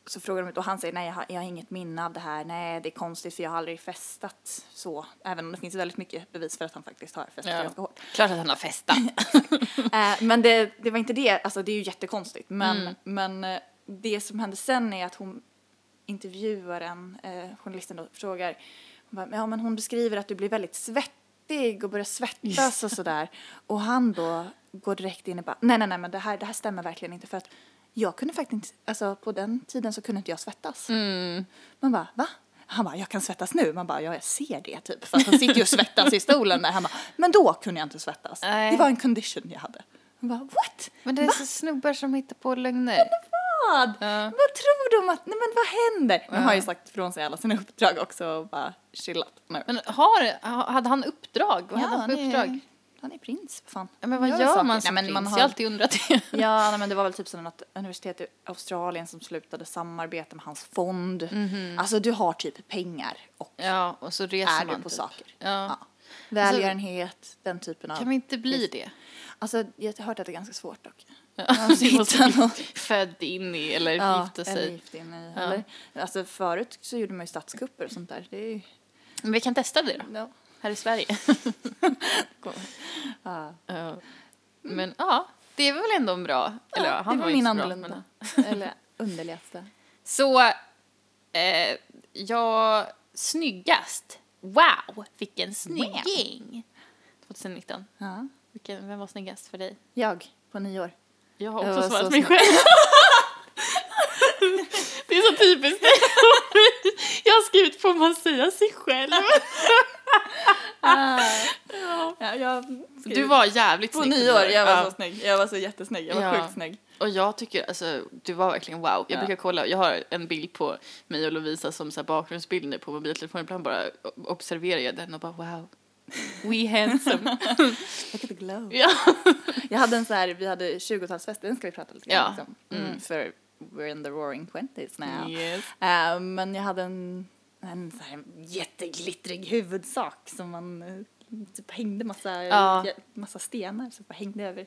så frågar de ut och han säger nej jag har, jag har inget minne av det här, nej det är konstigt för jag har aldrig festat så, även om det finns väldigt mycket bevis för att han faktiskt har festat Ja. ganska hårt. Klart att han har festat. Eh, men det, det var inte det, alltså det är ju jättekonstigt. Men, Mm. men eh, det som hände sen är att hon, intervjuaren, eh, journalisten då, frågar, hon bara, ja men hon beskriver att du blir väldigt svettig och börjar svettas och sådär. Och han då går direkt in och bara, nej nej nej men det här, det här stämmer verkligen inte för att jag kunde faktiskt alltså på den tiden så kunde inte jag svettas. Mm. Man bara, va? Han bara, jag kan svettas nu. Man bara, ja jag ser det typ. För han sitter ju och svettas i stolen där. Han bara, men då kunde jag inte svettas. Nej. Det var en condition jag hade. Man bara, what? Men det är så snubbar som hittar på lögner. Vad? Ja. Vad tror de att, nej men vad händer? Man har ju sagt ifrån sig alla sina uppdrag också och bara chillat nu. Men har, ha- hade han uppdrag? Vad hade han för uppdrag? Han är prins, fan. Ja, men vad gör saker. man Nej, som men prins? man Jag har, har alltid undrat det. Ja, nej, men det var väl typ som något universitet i Australien som slutade samarbeta med hans fond. Alltså du har typ pengar och Ja, och så reser är man du på typ. saker. Ja. Välgörenhet, den typen av... Kan vi inte bli det? Alltså jag har hört att det är ganska svårt dock. Ja, Alltså, hitta någon- född in i eller gifta eller sig. gift in i. Ja. Eller, alltså förut så gjorde man ju statskupper och sånt där. Det är ju... Men vi kan testa det då, Ja. Här i Sverige. Ja. Ja. Men ja, det är väl ändå en bra, eller ja, det han var var min bra, annorlunda. men- Eller underligaste. Så, eh, jag, snyggast. Wow, vilken snygging! 2019. Ja. Vilken, vem var snyggast för dig? Jag, på nyår. Jag har Jag också var svarat mig själv. Det är så typiskt dig. Jag har skrivit får man säga sig själv. Ja, jag, Du var jävligt på snygg. nyår, jag var Ja. så snygg. Jag var så jättesnygg. Jag var Ja. sjukt snygg. Och jag tycker, alltså, du var verkligen wow. Jag Ja. brukar kolla, jag har en bild på mig och Lovisa som så här bakgrundsbild nu på mobiltelefonen. Ibland bara observerar jag den och bara wow. We handsome. Look at the glow. ja. Jag hade en så här, vi hade 20-talsfest, den ska vi prata lite grann Ja. liksom. Mm, För we're in the roaring twenties now. Yes. Eh, men jag hade en, en så här jätteglittrig huvudsak som man eh, typ hängde massa, Ja. massa stenar som bara hängde över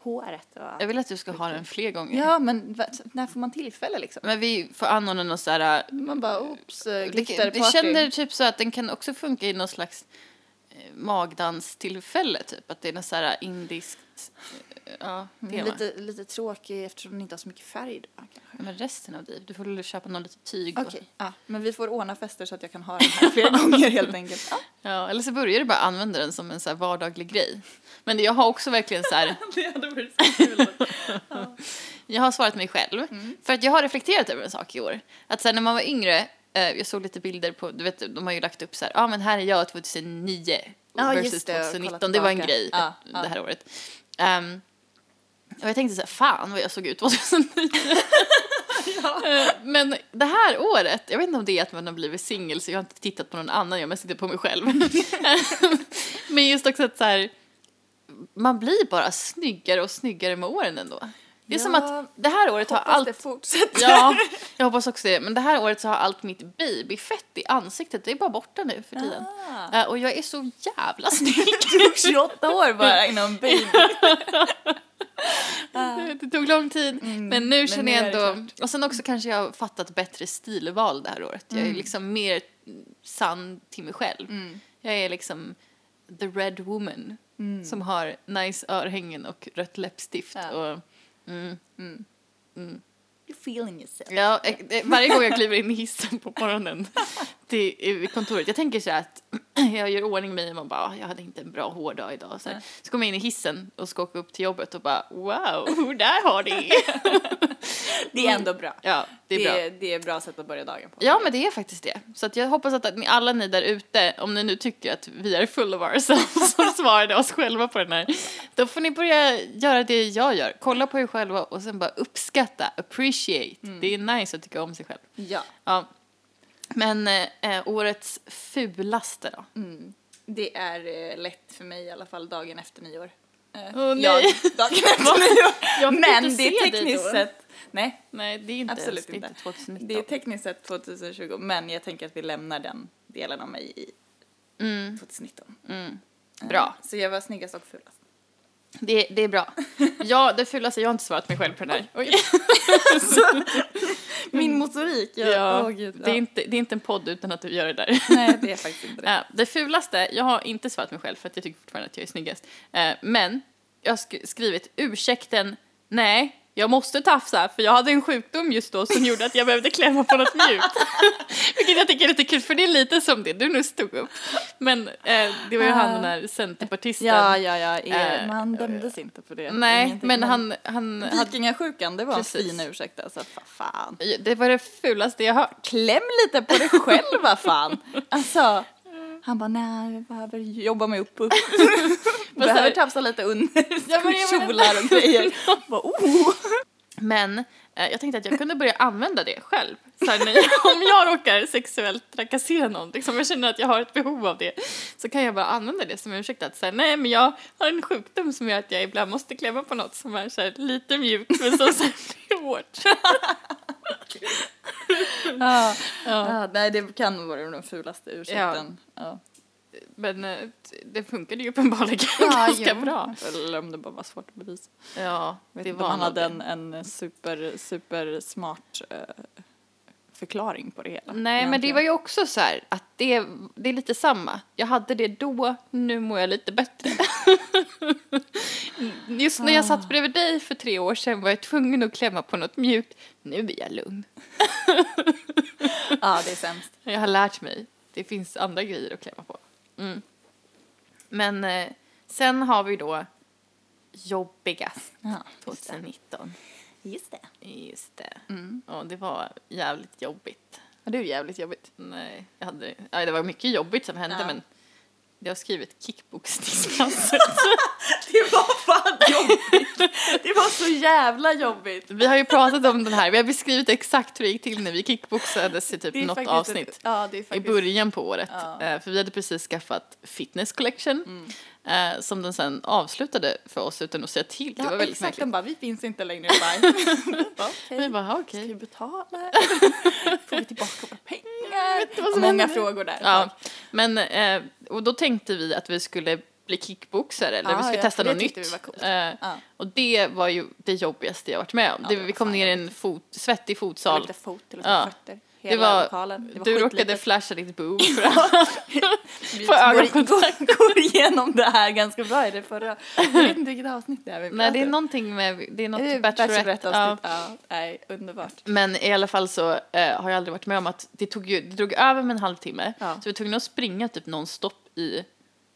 håret. Och... Jag vill att du ska ha den fler gånger. Ja, men när får man tillfälle liksom? Men vi får anordna någon så här... Man bara, oops, Det, glitterparty. det känner typ så att den kan också funka i någon slags eh, magdanstillfälle typ. Att det är något så här indiskt eh, ja, tema. lite, lite tråkig eftersom den inte har så mycket färg då kanske. Men resten av dig, du får väl köpa någon lite tyg. Okej, ja, men vi får ordna fester så att jag kan ha den här flera gånger helt enkelt. Ja. Ja, eller så börjar du bara använda den som en så vardaglig grej. Men jag har också verkligen så här, Det hade varit så kul. jag har svarat mig själv. Mm. För att jag har reflekterat över en sak i år. Att så här, när man var yngre, eh, jag såg lite bilder på, du vet, de har ju lagt upp så här, ja ah, men här är jag 2009 Ja, just versus det, och kolla 2019. Det var en grej Ja, ja. det här året. Ehm, och jag tänkte så här, fan vad jag såg ut 2009. Eh, Men det här året, jag vet inte om det är att man har blivit singel så jag har inte tittat på någon annan, jag har mest tittat på mig själv. Men just också att så här, man blir bara snyggare och snyggare med åren ändå. Det är som Ja, att det här året har allt... det fortsätter. Ja, jag hoppas också det. Men det här året så har allt mitt babyfett i ansiktet, det är bara borta nu för tiden. Ah. Eh, och jag är så jävla snygg. Det tog 28 år bara innan baby. Det tog lång tid, men nu Mm. men känner nu jag är det ändå... Och sen också kanske jag har fattat bättre stilval det här året. Jag Mm. är liksom mer sann till mig själv. Jag är liksom the red woman som har nice örhängen och rött läppstift. Ja. Och, mm, You're feeling yourself. ja, eh, eh, varje gång jag kliver in i hissen på morgonen till i kontoret, jag tänker så här att jag gör ordning mig och man bara, "Ah, jag hade inte en bra hårdag idag. Så, här. så kommer jag in i hissen och ska åka upp till jobbet och bara, wow, där har det. Det är ändå bra. Ja, det är bra. det, det är ett bra sätt att börja dagen på. Ja, men det är faktiskt det. Så att jag hoppas att ni, alla ni där ute, om ni nu tycker att vi är full of ourselves som svarade oss själva på den här, då får ni börja göra det jag gör. Kolla på er själva och sen bara uppskatta, appreciate. Det är nice att tycka om sig själv. Ja. Ja. Men eh, eh, årets fulaste då? Det är eh, lätt för mig i alla fall dagen efter nyår. Eh, Åh, nej. Jag, dagen efter nyår. Jag fick Men inte det är se dig tekniskt då. sett, nej, Nej, det är inte Absolut ens, det är inte. inte 2019. det är tekniskt sett 2020, men jag tänker att vi lämnar den delen av mig i Mm, 2019. mm. Eh, Bra. Så jag var snyggast och fulast. Det, det är bra. Ja, det fulaste, jag har inte svarat mig själv på den här. Oj. Min motorik, ja. Ja, åh, gud, det, är ja. inte, det är inte en podd utan att du gör det där. Nej, det är faktiskt inte det. Ja, det fulaste, jag har inte svarat mig själv för att jag tycker fortfarande att jag är snyggast. Eh, men jag har sk- skrivit ursäkten, nej, jag måste tafsa för jag hade en sjukdom just då som gjorde att jag behövde klämma på något mjukt. Vilket jag tycker är lite kul för det är lite som det du nu stod upp. Men eh, det var ju han den här centerpartisten. Ja, ja, ja. Er, Eh, man dömdes inte för det. Nej, Ingenting, men han, han Vikingasjukan, det var Precis. en fin ursäkt alltså. Fa- Fan. det var det fulaste jag hört. Kläm lite på dig själv, vad fan. Alltså. Han bara, nej, jag behöver jobba mig upp. upp. behöver tafsa lite under Ja, men kjolar och grejer. bara, oh. Men eh, jag tänkte att jag kunde börja använda det själv. Så här, när om jag råkar sexuellt trakassera någon, liksom, jag känner att jag har ett behov av det, så kan jag bara använda det som ursäkt att säga nej men jag har en sjukdom som gör att jag ibland måste klämma på något som är så här, lite mjukt men som sen blir hårt. Ja. Ja. Ja, nej, det kan vara den fulaste ursäkten. Ja. Men eh, det funkade ju uppenbarligen Ja, ganska jo. bra. Eller om det bara var svårt att bevisa. Ja, Vet det var han hade en, en super, super smart eh, förklaring på det hela. Nej, men det var ju också så här att det, det är lite samma. Jag hade det då, nu mår jag lite bättre. Just när jag satt bredvid dig för tre år sedan var jag tvungen att klämma på något mjukt. Nu är jag lugn. Ja, det är sämst. Jag har lärt mig. Det finns andra grejer att klämma på. Mm. Men eh, sen har vi då jobbigast Ja, just det. 2019. Just det. Just det. Mm. Och det var jävligt jobbigt. Ja, det jävligt jobbigt. Nej, jag hade, ja, det var mycket jobbigt som hände Ja. men jag har skrivit kickboxningsklasser. Det var fan jobbigt. Det var så jävla jobbigt. vi har ju pratat om den här, vi har beskrivit exakt hur det gick till när vi kickboxades i typ något faktiskt avsnitt. Ja, är I faktiskt. början på året. Ja. Eh, för vi hade precis skaffat Fitness Collection. Mm. Eh, som den sen avslutade för oss utan att säga till. Det Ja, var väldigt exakt. märkligt. De bara, vi finns inte längre. Vi bara, Okej. Vi bara, "Ja, Ska okej. vi betala? Får vi tillbaka våra pengar? Många händer frågor där. Ja, men eh, och då tänkte vi att vi skulle bli kickboxare eller Ja, vi skulle ja, testa det något nytt. var coolt. Eh. Och det var ju det jobbigaste jag varit med om. Ja, det, det vi kom ner i en fot, svettig Det fotsal. fot, det luktar Fötter. Det Hela var, lokalen. Det var du råkade flasha ditt boob för att Vi få går, ögonkontakt. går, går igenom det här ganska bra i det förra. Jag vet inte vilket avsnitt det är vi Nej, det är någonting med, det är något Det är Bachelorette. Bachelorette-avsnitt. Ja. Ja. nej, underbart. Men i alla fall så eh, har jag aldrig varit med om att det tog, ju, det drog över med en halvtimme. Ja. Så vi var tvungna att springa typ nonstop i,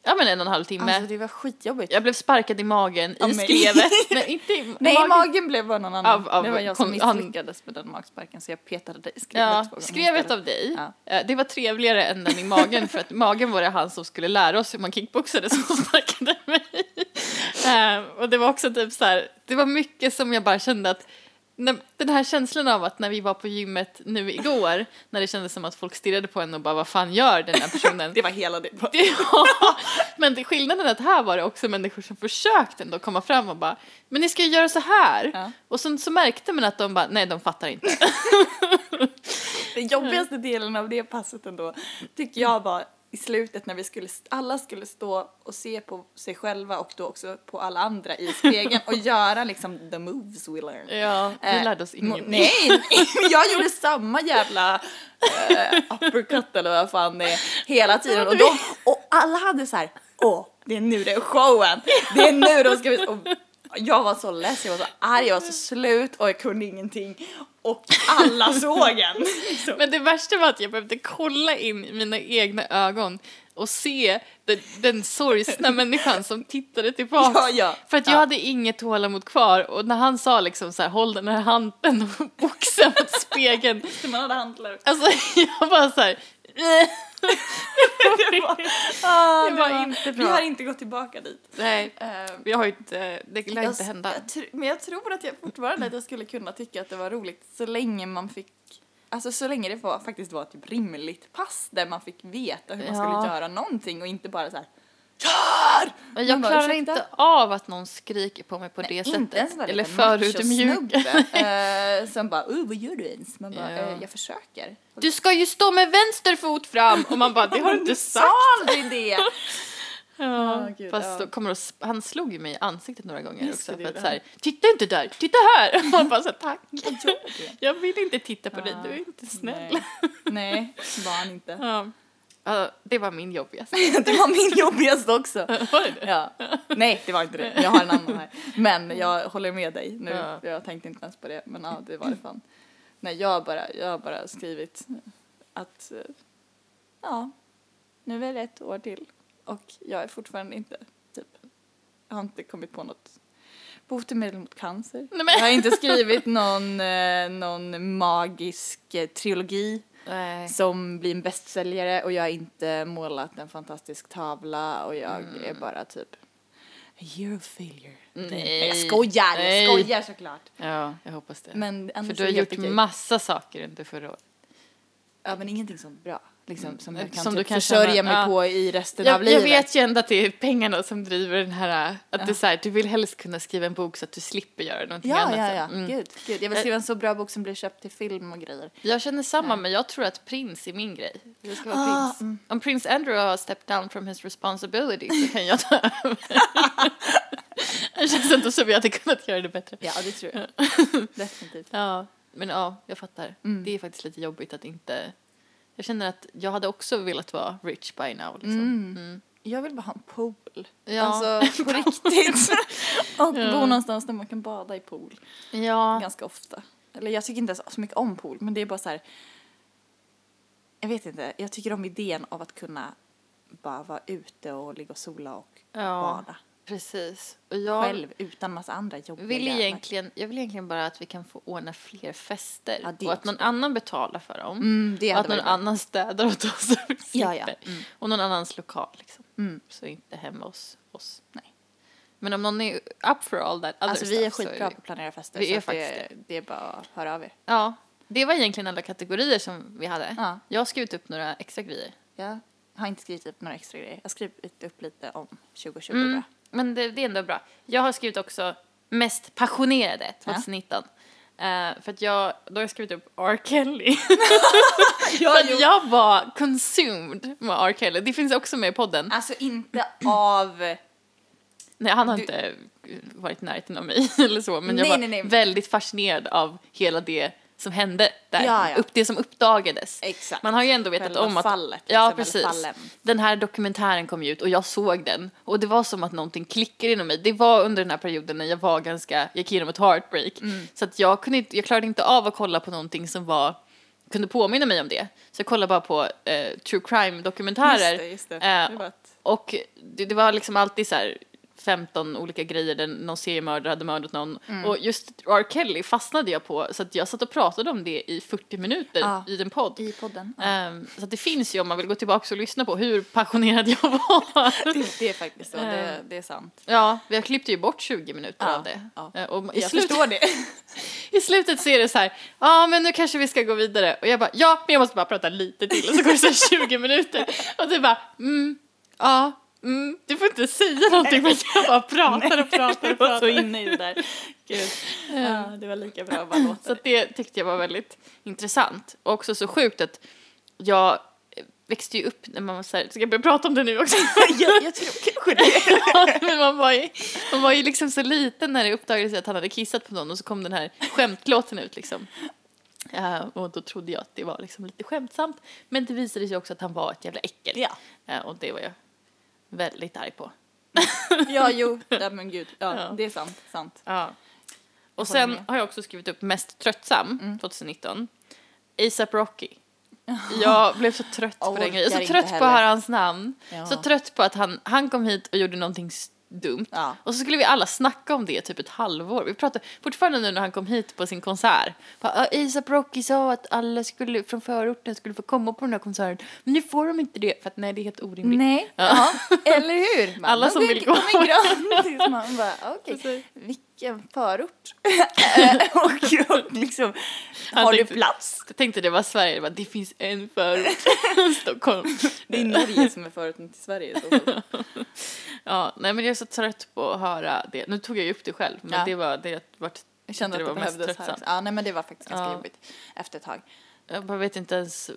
ja men en och en halv timme. Alltså det var skitjobbigt. Jag blev sparkad i magen i skrevet. Nej, inte i Nej, magen. magen blev bara någon annan. Av- av det var jag som misslyckades med den magsparken så jag petade dig i skrevet Ja, skrevet av dig. Ja. Eh, Det var trevligare än den i magen för att magen var det han som skulle lära oss hur man kickboxade som sparkade mig. Eh, Och det var också typ så här, det var mycket som jag bara kände att den här känslan av att när vi var på gymmet nu igår, när det kändes som att folk stirrade på en och bara vad fan gör den här personen? Det var hela det. Ja, men det, skillnaden är att här var det också människor som försökte ändå komma fram och bara men ni ska ju göra så här. Ja. Och sen så märkte man att de bara nej de fattar inte. Den jobbigaste delen av det passet ändå tycker jag var i slutet när vi skulle, alla skulle stå och se på sig själva och då också på alla andra i spegeln och göra liksom the moves we learn. Ja, vi Eh, lärde oss ingenting. Nej, jag gjorde samma jävla uh, uppercut eller vad fan det är hela tiden och, de, och alla hade så här, åh, det är nu det är showen, det är nu de ska vi och jag var så less, jag var så arg, jag var så slut och jag kunde ingenting och alla såg en. Så. Men det värsta var att jag behövde kolla in i mina egna ögon och se den, den sorgsna människan som tittade tillbaka. Ja, ja. För att jag Ja. hade inget tålamod kvar och när han sa liksom så här håll den här handen och boxa mot spegeln. Man hade hantlar. Alltså jag bara så här. Det var, ah, Det var inte Vi bra. har inte gått tillbaka dit. Nej, Eh, vi har ju inte, det lär inte jag, hända. jag men jag tror att jag fortfarande att jag skulle kunna tycka att det var roligt så länge man fick Alltså så länge det var, faktiskt var typ rimligt pass där man fick veta hur man Ja. skulle göra någonting och inte bara så här Kör! Men jag bara, klarar "Ursäkta?" inte av att någon skriker på mig på det Nej, sättet. Inte där Eller machosnubbe, eh, som bara uh, vad gör du ens? Man bara Ja. eh, jag försöker. Du ska ju stå med vänster fot fram! Och man bara, det har du inte sagt. Sa aldrig det! Ja, gud, fast ja. kommer sp- han slog ju mig i ansiktet några gånger Just också. det, det för att så här, titta inte där, titta här! Man bara så här, tack. Du? Jag vill inte titta på dig, du är inte snäll. Nej, Nej var han inte. Ja. Ja, det var min jobbigaste. Det var min jobbigaste också. Var det det? Ja. Nej, det var inte det. Jag har en annan här. Men jag håller med dig nu. Ja. Jag tänkte inte ens på det. Men ja, det var det fan. Nej, jag har bara, jag har bara skrivit att eh, ja, nu är det ett år till. Och jag är fortfarande inte, typ, jag har inte kommit på något botemedel mot cancer. Nej, Jag har inte skrivit någon, eh, någon magisk eh, trilogi Nej. som blir en bästsäljare och jag har inte målat en fantastisk tavla och jag Mm. är bara typ a year of failure. Nej. Jag skojar, Nej. jag skojar såklart. Ja, jag hoppas det. Men För du har gjort massa saker under förra året. Ja men ingenting sånt bra. Liksom, som jag kan, Mm. Som typ du kan försörja känna, mig ja. på i resten av Jag, livet. jag vet ju ändå att det är pengarna som driver den här, att Ja. det är så här, du vill helst kunna skriva en bok så att du slipper göra någonting Ja, annat. ja, ja. Mm. Gud, gud. Jag vill skriva en så bra bok som blir köpt till film och grejer. Jag känner samma, men jag tror att Prince är min grej. Det ska vara Ah, Prince. mm. Om Prince Andrew har stepped down from his responsibility så kan jag ta över. det känns inte som vi hade kunnat göra det bättre. Ja, det tror jag. Definitivt. Ja, men ja, jag fattar. Mm. Det är faktiskt lite jobbigt att inte... Jag känner att jag hade också velat vara rich by now. Liksom. Mm. Mm. Jag vill bara ha en pool. Ja. Alltså på riktigt. och Ja. bo någonstans där man kan bada i pool. ja. ganska ofta. Eller jag tycker inte så mycket om pool, men det är bara så här. Jag vet inte, jag tycker om idén av att kunna bara vara ute och ligga och sola och Ja. bada. Precis. Och jag Själv utan massa andra jobbiga vill egentligen, jag vill egentligen bara att vi kan få ordna fler fester. Ja, det och att någon annan betalar för dem. Mm, det och att någon bra. annan städar åt oss Ja, ja. Mm. Och någon annans lokal liksom. Mm. Så inte hemma hos oss. Nej. Men om någon är up for all that Alltså vi är skitbra på att planera fester. Vi så är faktiskt det, det är bara att höra av er. Ja, det var egentligen alla kategorier som vi hade. Ja. Jag har skrivit upp några extra grejer. Jag har inte skrivit upp några extra grejer. Jag har skrivit upp lite om 2020 Mm. Men det, det är ändå bra. Jag har skrivit också mest passionerade 2019. Eh, för att jag, då har jag skrivit upp R. Kelly. Ja, för att jag var consumed med R. Kelly. Det finns också med i podden. Alltså inte av... Nej, han har Du- inte varit i närheten av mig eller så, men jag Nej, var nej, nej. väldigt fascinerad av hela det som hände där. Ja, ja. Upp, det som uppdagades. Exakt. Man har ju ändå vetat Själva om att... fallet, ja, liksom, precis. fallen. Den här dokumentären kom ut och jag såg den och det var som att någonting klickade inom mig. Det var under den här perioden när jag var ganska, jag gick igenom ett heartbreak. Mm. Så att jag kunde inte, jag klarade inte av att kolla på någonting som var, kunde påminna mig om det. Så jag kollade bara på eh, true crime dokumentärer. Just det, just det. Eh, och det, det var liksom alltid så här 15 olika grejer där någon seriemördare hade mördat någon. Mm. Och just R. Kelly fastnade jag på så att jag satt och pratade om det i 40 minuter Ja. i en podd. I podden. Ja. Ehm, så att det finns ju om man vill gå tillbaka och lyssna på hur passionerad jag var. Det, det är faktiskt så, det, det är sant. ja, vi klippte ju bort 20 minuter Ja, av det. ja. Eh, Och i, Jag slut, förstår det. I slutet så är det så här, ja men nu kanske vi ska gå vidare. Och jag bara, ja men jag måste bara prata lite till. Och så går det så här 20 minuter. Och du bara, mm, ja, mm, du får inte säga någonting men jag bara pratar och pratar och var så pratar. inne i det där. Gud. Ja, det var lika bra att bara låta Så det tyckte jag var väldigt intressant. Och också så sjukt att jag växte ju upp när man var så här, ska jag börja prata om det nu också? jag, jag tror kanske det. men man var, ju, man var ju liksom så liten när det uppdagades att han hade kissat på någon och så kom den här skämtlåten ut liksom. Ja, och då trodde jag att det var liksom lite skämtsamt. Men det visade sig också att han var ett jävla äckel. Ja. Ja, och det var jag väldigt arg på. Ja, jo, ja, men gud. Ja, Ja. det är sant. sant. Ja. Och sen med. har jag också skrivit upp mest tröttsam 2019. ASAP Rocky. Jag blev så trött på den grejen. Så trött på att höra hans namn. Ja. Så trött på att han, han kom hit och gjorde någonting dumt. Ja. Och så skulle vi alla snacka om det typ ett halvår. Vi pratade fortfarande nu när han kom hit på sin konsert. Bara, "Ah, ASAP Rocky sa att alla skulle, från förorten skulle få komma på den här konserten. Men nu får de inte det för att nej det är helt orimligt. Nej, ja. eller hur? Man, Alla som vill gå. Man bara, Precis. Vilken förort. Och, och liksom, Han har du tänkte- plats? Jag tänkte det var Sverige, det, bara, det finns en förort. Stockholm. Det är Norge som är förorten till Sverige. Så. Ja, nej men jag är så trött på att höra det. Nu tog jag ju upp det själv, men Ja. det var det vart Jag kände det att det var behövdes här. också. Ja, nej men det var faktiskt ganska Ja. jobbigt efter ett tag. Jag bara vet inte ens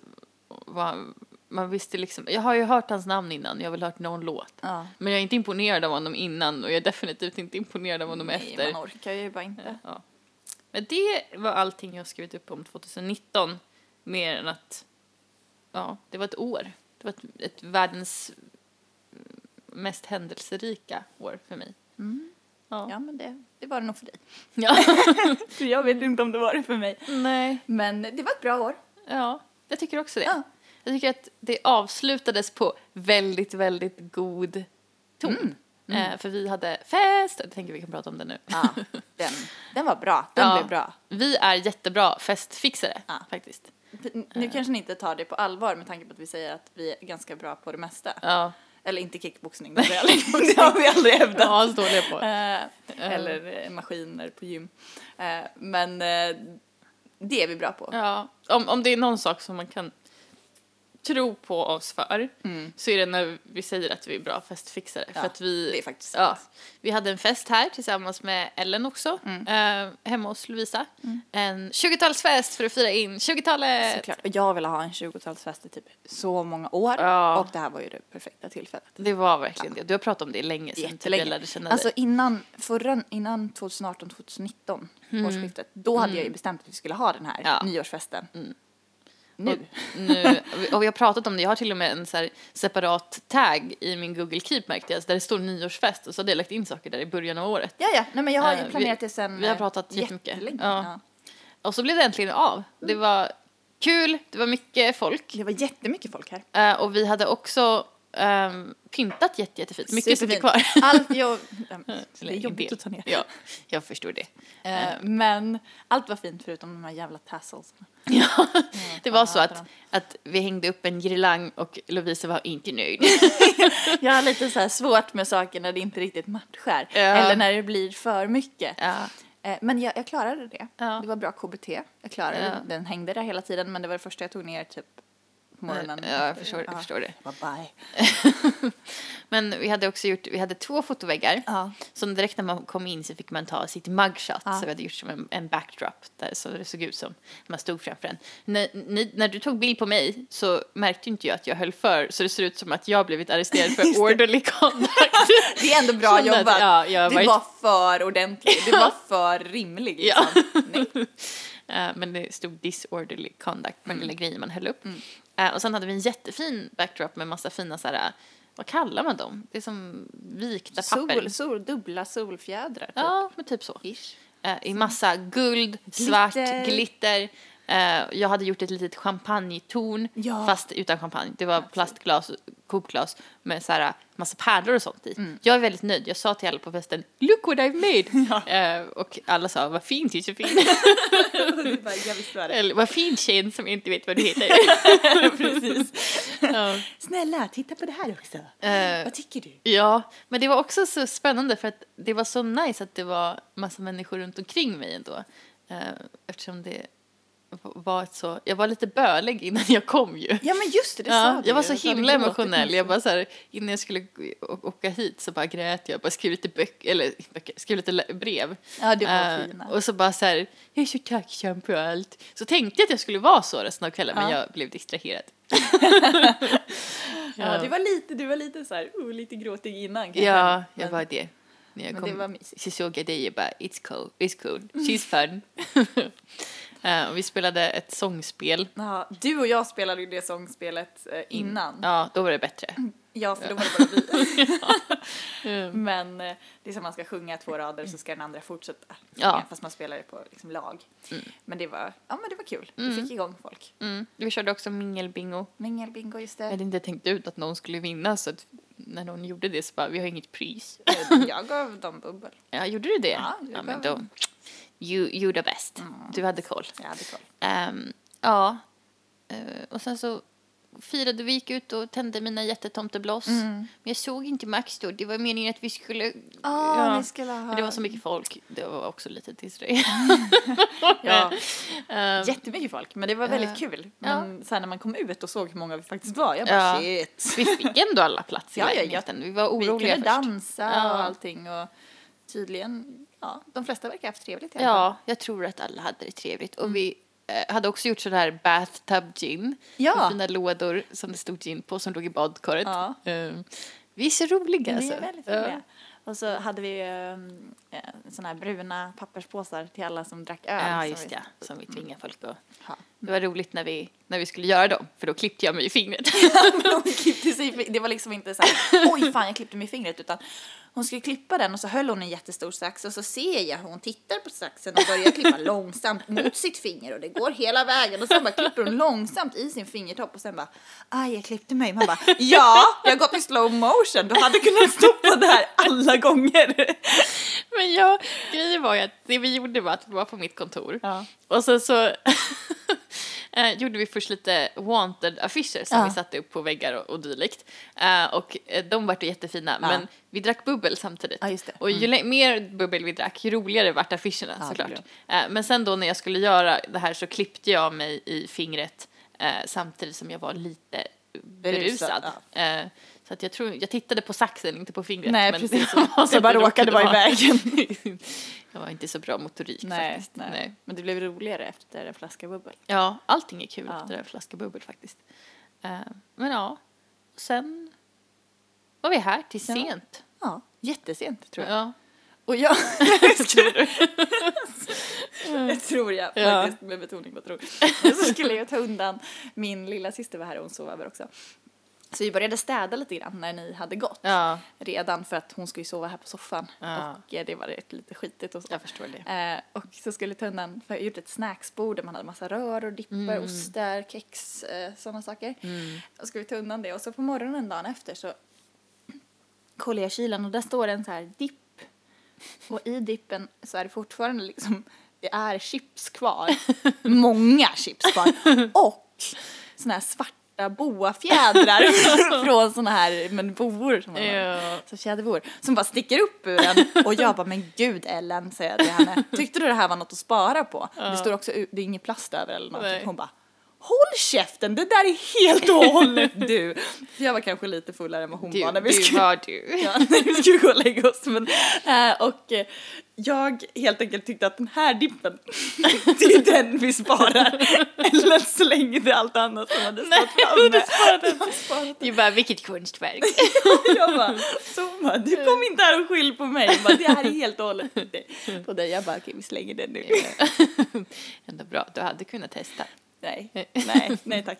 vad, man visste liksom, jag har ju hört hans namn innan, jag har väl hört någon låt. Ja. Men jag är inte imponerad av honom innan och jag är definitivt inte imponerad av honom Nej, efter. man orkar ju bara inte. Ja. Men det var allting jag skrivit upp om 2019. Mer än att, ja, det var ett år. Det var ett, ett världens mest händelserika år för mig. Mm. Ja. Ja, men det, det var det nog för dig. ja. Jag vet inte om det var det för mig. Nej. Men det var ett bra år. Ja, jag tycker också det. Ja. Jag tycker att det avslutades på väldigt, väldigt god ton. Eh, för vi hade fest, jag tänker vi kan prata om det nu. Ja, den, den var bra. Den Ja. blev bra. Vi är jättebra festfixare, Ja. faktiskt. Nu kanske ni inte tar det på allvar med tanke på att vi säger att vi är ganska bra på det mesta. Ja, Eller inte kickboxning, det har vi aldrig, hävdat. ja står det på. Eh, eller eh, maskiner på gym. Eh, men eh, det är vi bra på. Ja, om, om det är någon sak som man kan tro på oss för Mm. så är det när vi säger att vi är bra festfixare. Ja, för att vi, ja, vi hade en fest här tillsammans med Ellen också, Mm. eh, hemma hos Lovisa. En 20-talsfest för att fira in 20-talet. Såklart. Och jag ville ha en 20-talsfest i typ så många år. Ja. Och det här var ju det perfekta tillfället. Det var verkligen det. Du har pratat om det länge sedan typ jag lärde känna Alltså dig. innan, förra, innan 2018-2019 årsskiftet, då hade jag ju bestämt att vi skulle ha den här Mm. Ja. Mm. nyårsfesten. Nu. Nu, och vi har pratat om det, jag har till och med en så separat tag i min Google Keep märkte jag, där det står nyårsfest och så hade jag lagt in saker där i början av året. Ja, ja, nej men jag har Eh, ju vi- planerat det sen vi har eh, pratat jättemycket. Ja. Ja. Och så blev det äntligen av. Det var kul, det var mycket folk Det var jättemycket folk här. Eh, och vi hade också um, pyntat jätte, jättefint. Mycket sitter kvar. Allt, jag, det är jobbigt att ta ner. Ja, jag förstår det. Eh, men allt var fint förutom de här jävla tassels. Ja, det var så att, att vi hängde upp en girlang och Lovisa var inte nöjd. Jag har lite så svårt med saker när det inte riktigt matchar. Ja. Eller när det blir för mycket. ja. Eh, Men jag, jag klarade det. Ja. Det var bra KBT. Jag klarade Ja. Den hängde där hela tiden men det var det första jag tog ner typ på morgonen. Ja, jag förstår, jag förstår det. Bye bye. Men vi hade också gjort, vi hade två fotoväggar. Ja. Som direkt när man kom in så fick man ta sitt mugshot. Ja. Så vi hade gjort som en, en backdrop där så det såg ut som man stod framför en. När, ni, när du tog bild på mig så märkte inte jag att jag höll för så det ser ut som att jag blivit arresterad för orderly conduct. Det är ändå bra att- jobbat. ja, jag har du varit- var för ordentlig. Du var för rimlig. Ja. Liksom. Nej. Men det stod disorderly conduct på den lilla grejen man höll upp. Mm. Eh, och sen hade vi en jättefin backdrop med massa fina så här, vad kallar man dem? Det är som vikta papper. Sol, sol, dubbla solfjädrar. Typ. Ja, men typ så. Ish. Eh, I massa guld, svart, Glitter. glitter. Eh, jag hade gjort ett litet champagnetorn Ja. fast utan champagne. Det var plastglas, kokglas med så här massa pärlor och sånt i. Mm. Jag är väldigt nöjd. Jag sa till alla på festen, look what I've made! Eh, och alla sa, vad fint Josefin! Bara, jag visste vad det Eller vad fin tjejen som inte vet vad du heter. Precis. ja. Snälla, titta på det här också. Eh, Vad tycker du? ja, men det var också så spännande för att det var så nice att det var massa människor runt omkring mig ändå. Eh, eftersom det var ett så, jag var lite bölig innan jag kom ju. Ja men just det, det Ja, jag var så himla emotionell. Jag bara så här, innan jag skulle åka hit så bara grät jag. Bara skrev lite böcker, eller böcker, skrev lite brev. Ja, det var Eh, fina. och så bara så här, jag är så tacksam för allt. Så tänkte jag att jag skulle vara så resten av kvällen, men Ja. jag blev distraherad. Ja, du var lite, du var lite så här, oh, lite gråtig innan kanske. Ja, jag Men- var det. När jag men kom det var mysigt. så såg jag dig och bara, it's cool, it's cool, she's fun. Eh, och vi spelade ett sångspel. Ja, du och jag spelade ju det sångspelet eh, innan. Ja, då var det bättre. Ja, för då var det bara vi. Mm. Men eh, det är som man ska sjunga två rader så ska den andra fortsätta sjunga Ja. Mm. fast man spelar det på liksom, lag. Men det var, ja men det var kul. Vi fick igång folk. Mm. Vi körde också mingelbingo. Mingelbingo, just Jag det. hade inte tänkt ut att någon skulle vinna så att när någon gjorde det så bara, vi har inget pris. Jag gav dem bubbel. Ja, gjorde du det? Ja, jag ja men då, you, you the best. Du hade koll. Jag hade koll. Ehm, ja, Eh, och sen så firade vi, gick ut och tände mina jättetomtebloss. Men jag såg inte Max då, det var meningen att vi skulle... Ja, ni skulle ha- det var så mycket folk, det var också lite distraherande. Ja. Ehm, Jättemycket folk, men det var väldigt Ja. kul. Men sen när man kom ut och såg hur många vi faktiskt var, jag bara Ja. shit. vi fick ändå alla plats i Ja, ja, ja. lägenheten. Vi var Vi oroliga kunde först. dansa Ja. och allting och tydligen, ja, de flesta verkar ha haft trevligt fall. Ja, jag tror att alla hade det trevligt. Och vi eh, hade också gjort sådär bathtub gin. Ja. Med fina lådor som det stod gin på som låg i badkaret. Ja. Ehm, vi är så roliga Vi alltså. är väldigt Ja. roliga. Och så hade vi um, sådana här bruna papperspåsar till alla som drack öl. Ja, som just vi- det. Som vi tvingar folk att... Ja. Det var roligt när vi, när vi skulle göra dem, för då klippte jag mig i fingret. sig, i fi- det var liksom inte så här, oj fan jag klippte mig i fingret utan hon skulle klippa den och så höll hon en jättestor sax och så ser jag hur hon tittar på saxen och börjar klippa långsamt mot sitt finger och det går hela vägen och sen bara klipper hon långsamt i sin fingertopp och sen bara aj jag klippte mig. Man bara ja, jag har gått i slow motion, du hade kunnat stoppa det här alla gånger. Men ja, grejen var ju att det vi gjorde var att vi var på mitt kontor. Ja. Och sen så eh, gjorde vi först lite wanted-affischer som Ja. vi satte upp på väggar och, och dylikt. Eh, och eh, de vart jättefina, Ja. men vi drack bubbel samtidigt. Ja, det. Och ju lä- mer bubbel vi drack, ju roligare vart affischerna Ja, såklart. Eh, men sen då när jag skulle göra det här så klippte jag mig i fingret eh, samtidigt som jag var lite berusad. Berusad, Eh, så att jag tror, jag tittade på saxen, inte på fingret. Nej, men precis. Det, var så Det bara råkade vara i vägen. jag var inte så bra motorik Nej, faktiskt. nej. Men det blev roligare efter en flaska bubbel. Ja, allting är kul Ja. efter en flaska bubbel faktiskt. Eh, men ja, sen var vi här till Ja. sent. Ja, jättesent tror jag. Ja. Och jag... Tror du? Det tror jag Ja. med betoning på tro. Så skulle jag ta undan, min lilla syster var här och hon sov över också. Så vi började städa lite grann när ni hade gått. ja, Redan för att hon skulle sova här på soffan. Ja. Och eh, det var lite skitigt och så. jag förstår det. Eh, och så skulle undan, för jag gjorde ett snacksbord där man hade massa röror, dippar, Mm. ostar, kex, eh, sådana saker. Och skulle ta undan det och så på morgonen dagen efter så kollar jag kylen och där står en så här dipp. Och i dippen så är det fortfarande liksom, det är chips kvar. Många chips kvar. Och såna här svarta boafjädrar från såna här, men boor som man. Ja. Så fjädervor som bara sticker upp ur den och jag bara men gud Ellen säger jag till henne. Tyckte du det här var något att spara på? Det står också det är ingen plast över eller någonting. Nej. Hon bara Håll käften, det där är helt och hållet du. För jag var kanske lite fullare än vad hon Du, var när vi du skulle, var du. ja, när vi skulle gå och lägga oss. Men, eh, och eh, jag helt enkelt tyckte att den här dippen, det är den vi sparar. Eller slängde allt annat som hade stått framme. Jag sparade Du bara, vilket konstverk. jag bara, så bara, du kom inte här och skyll på mig. Jag bara, det här är helt och hållet på dig. Jag bara, okej vi slänger den nu. Ändå bra, du hade kunnat testa. Nej, nej, nej tack.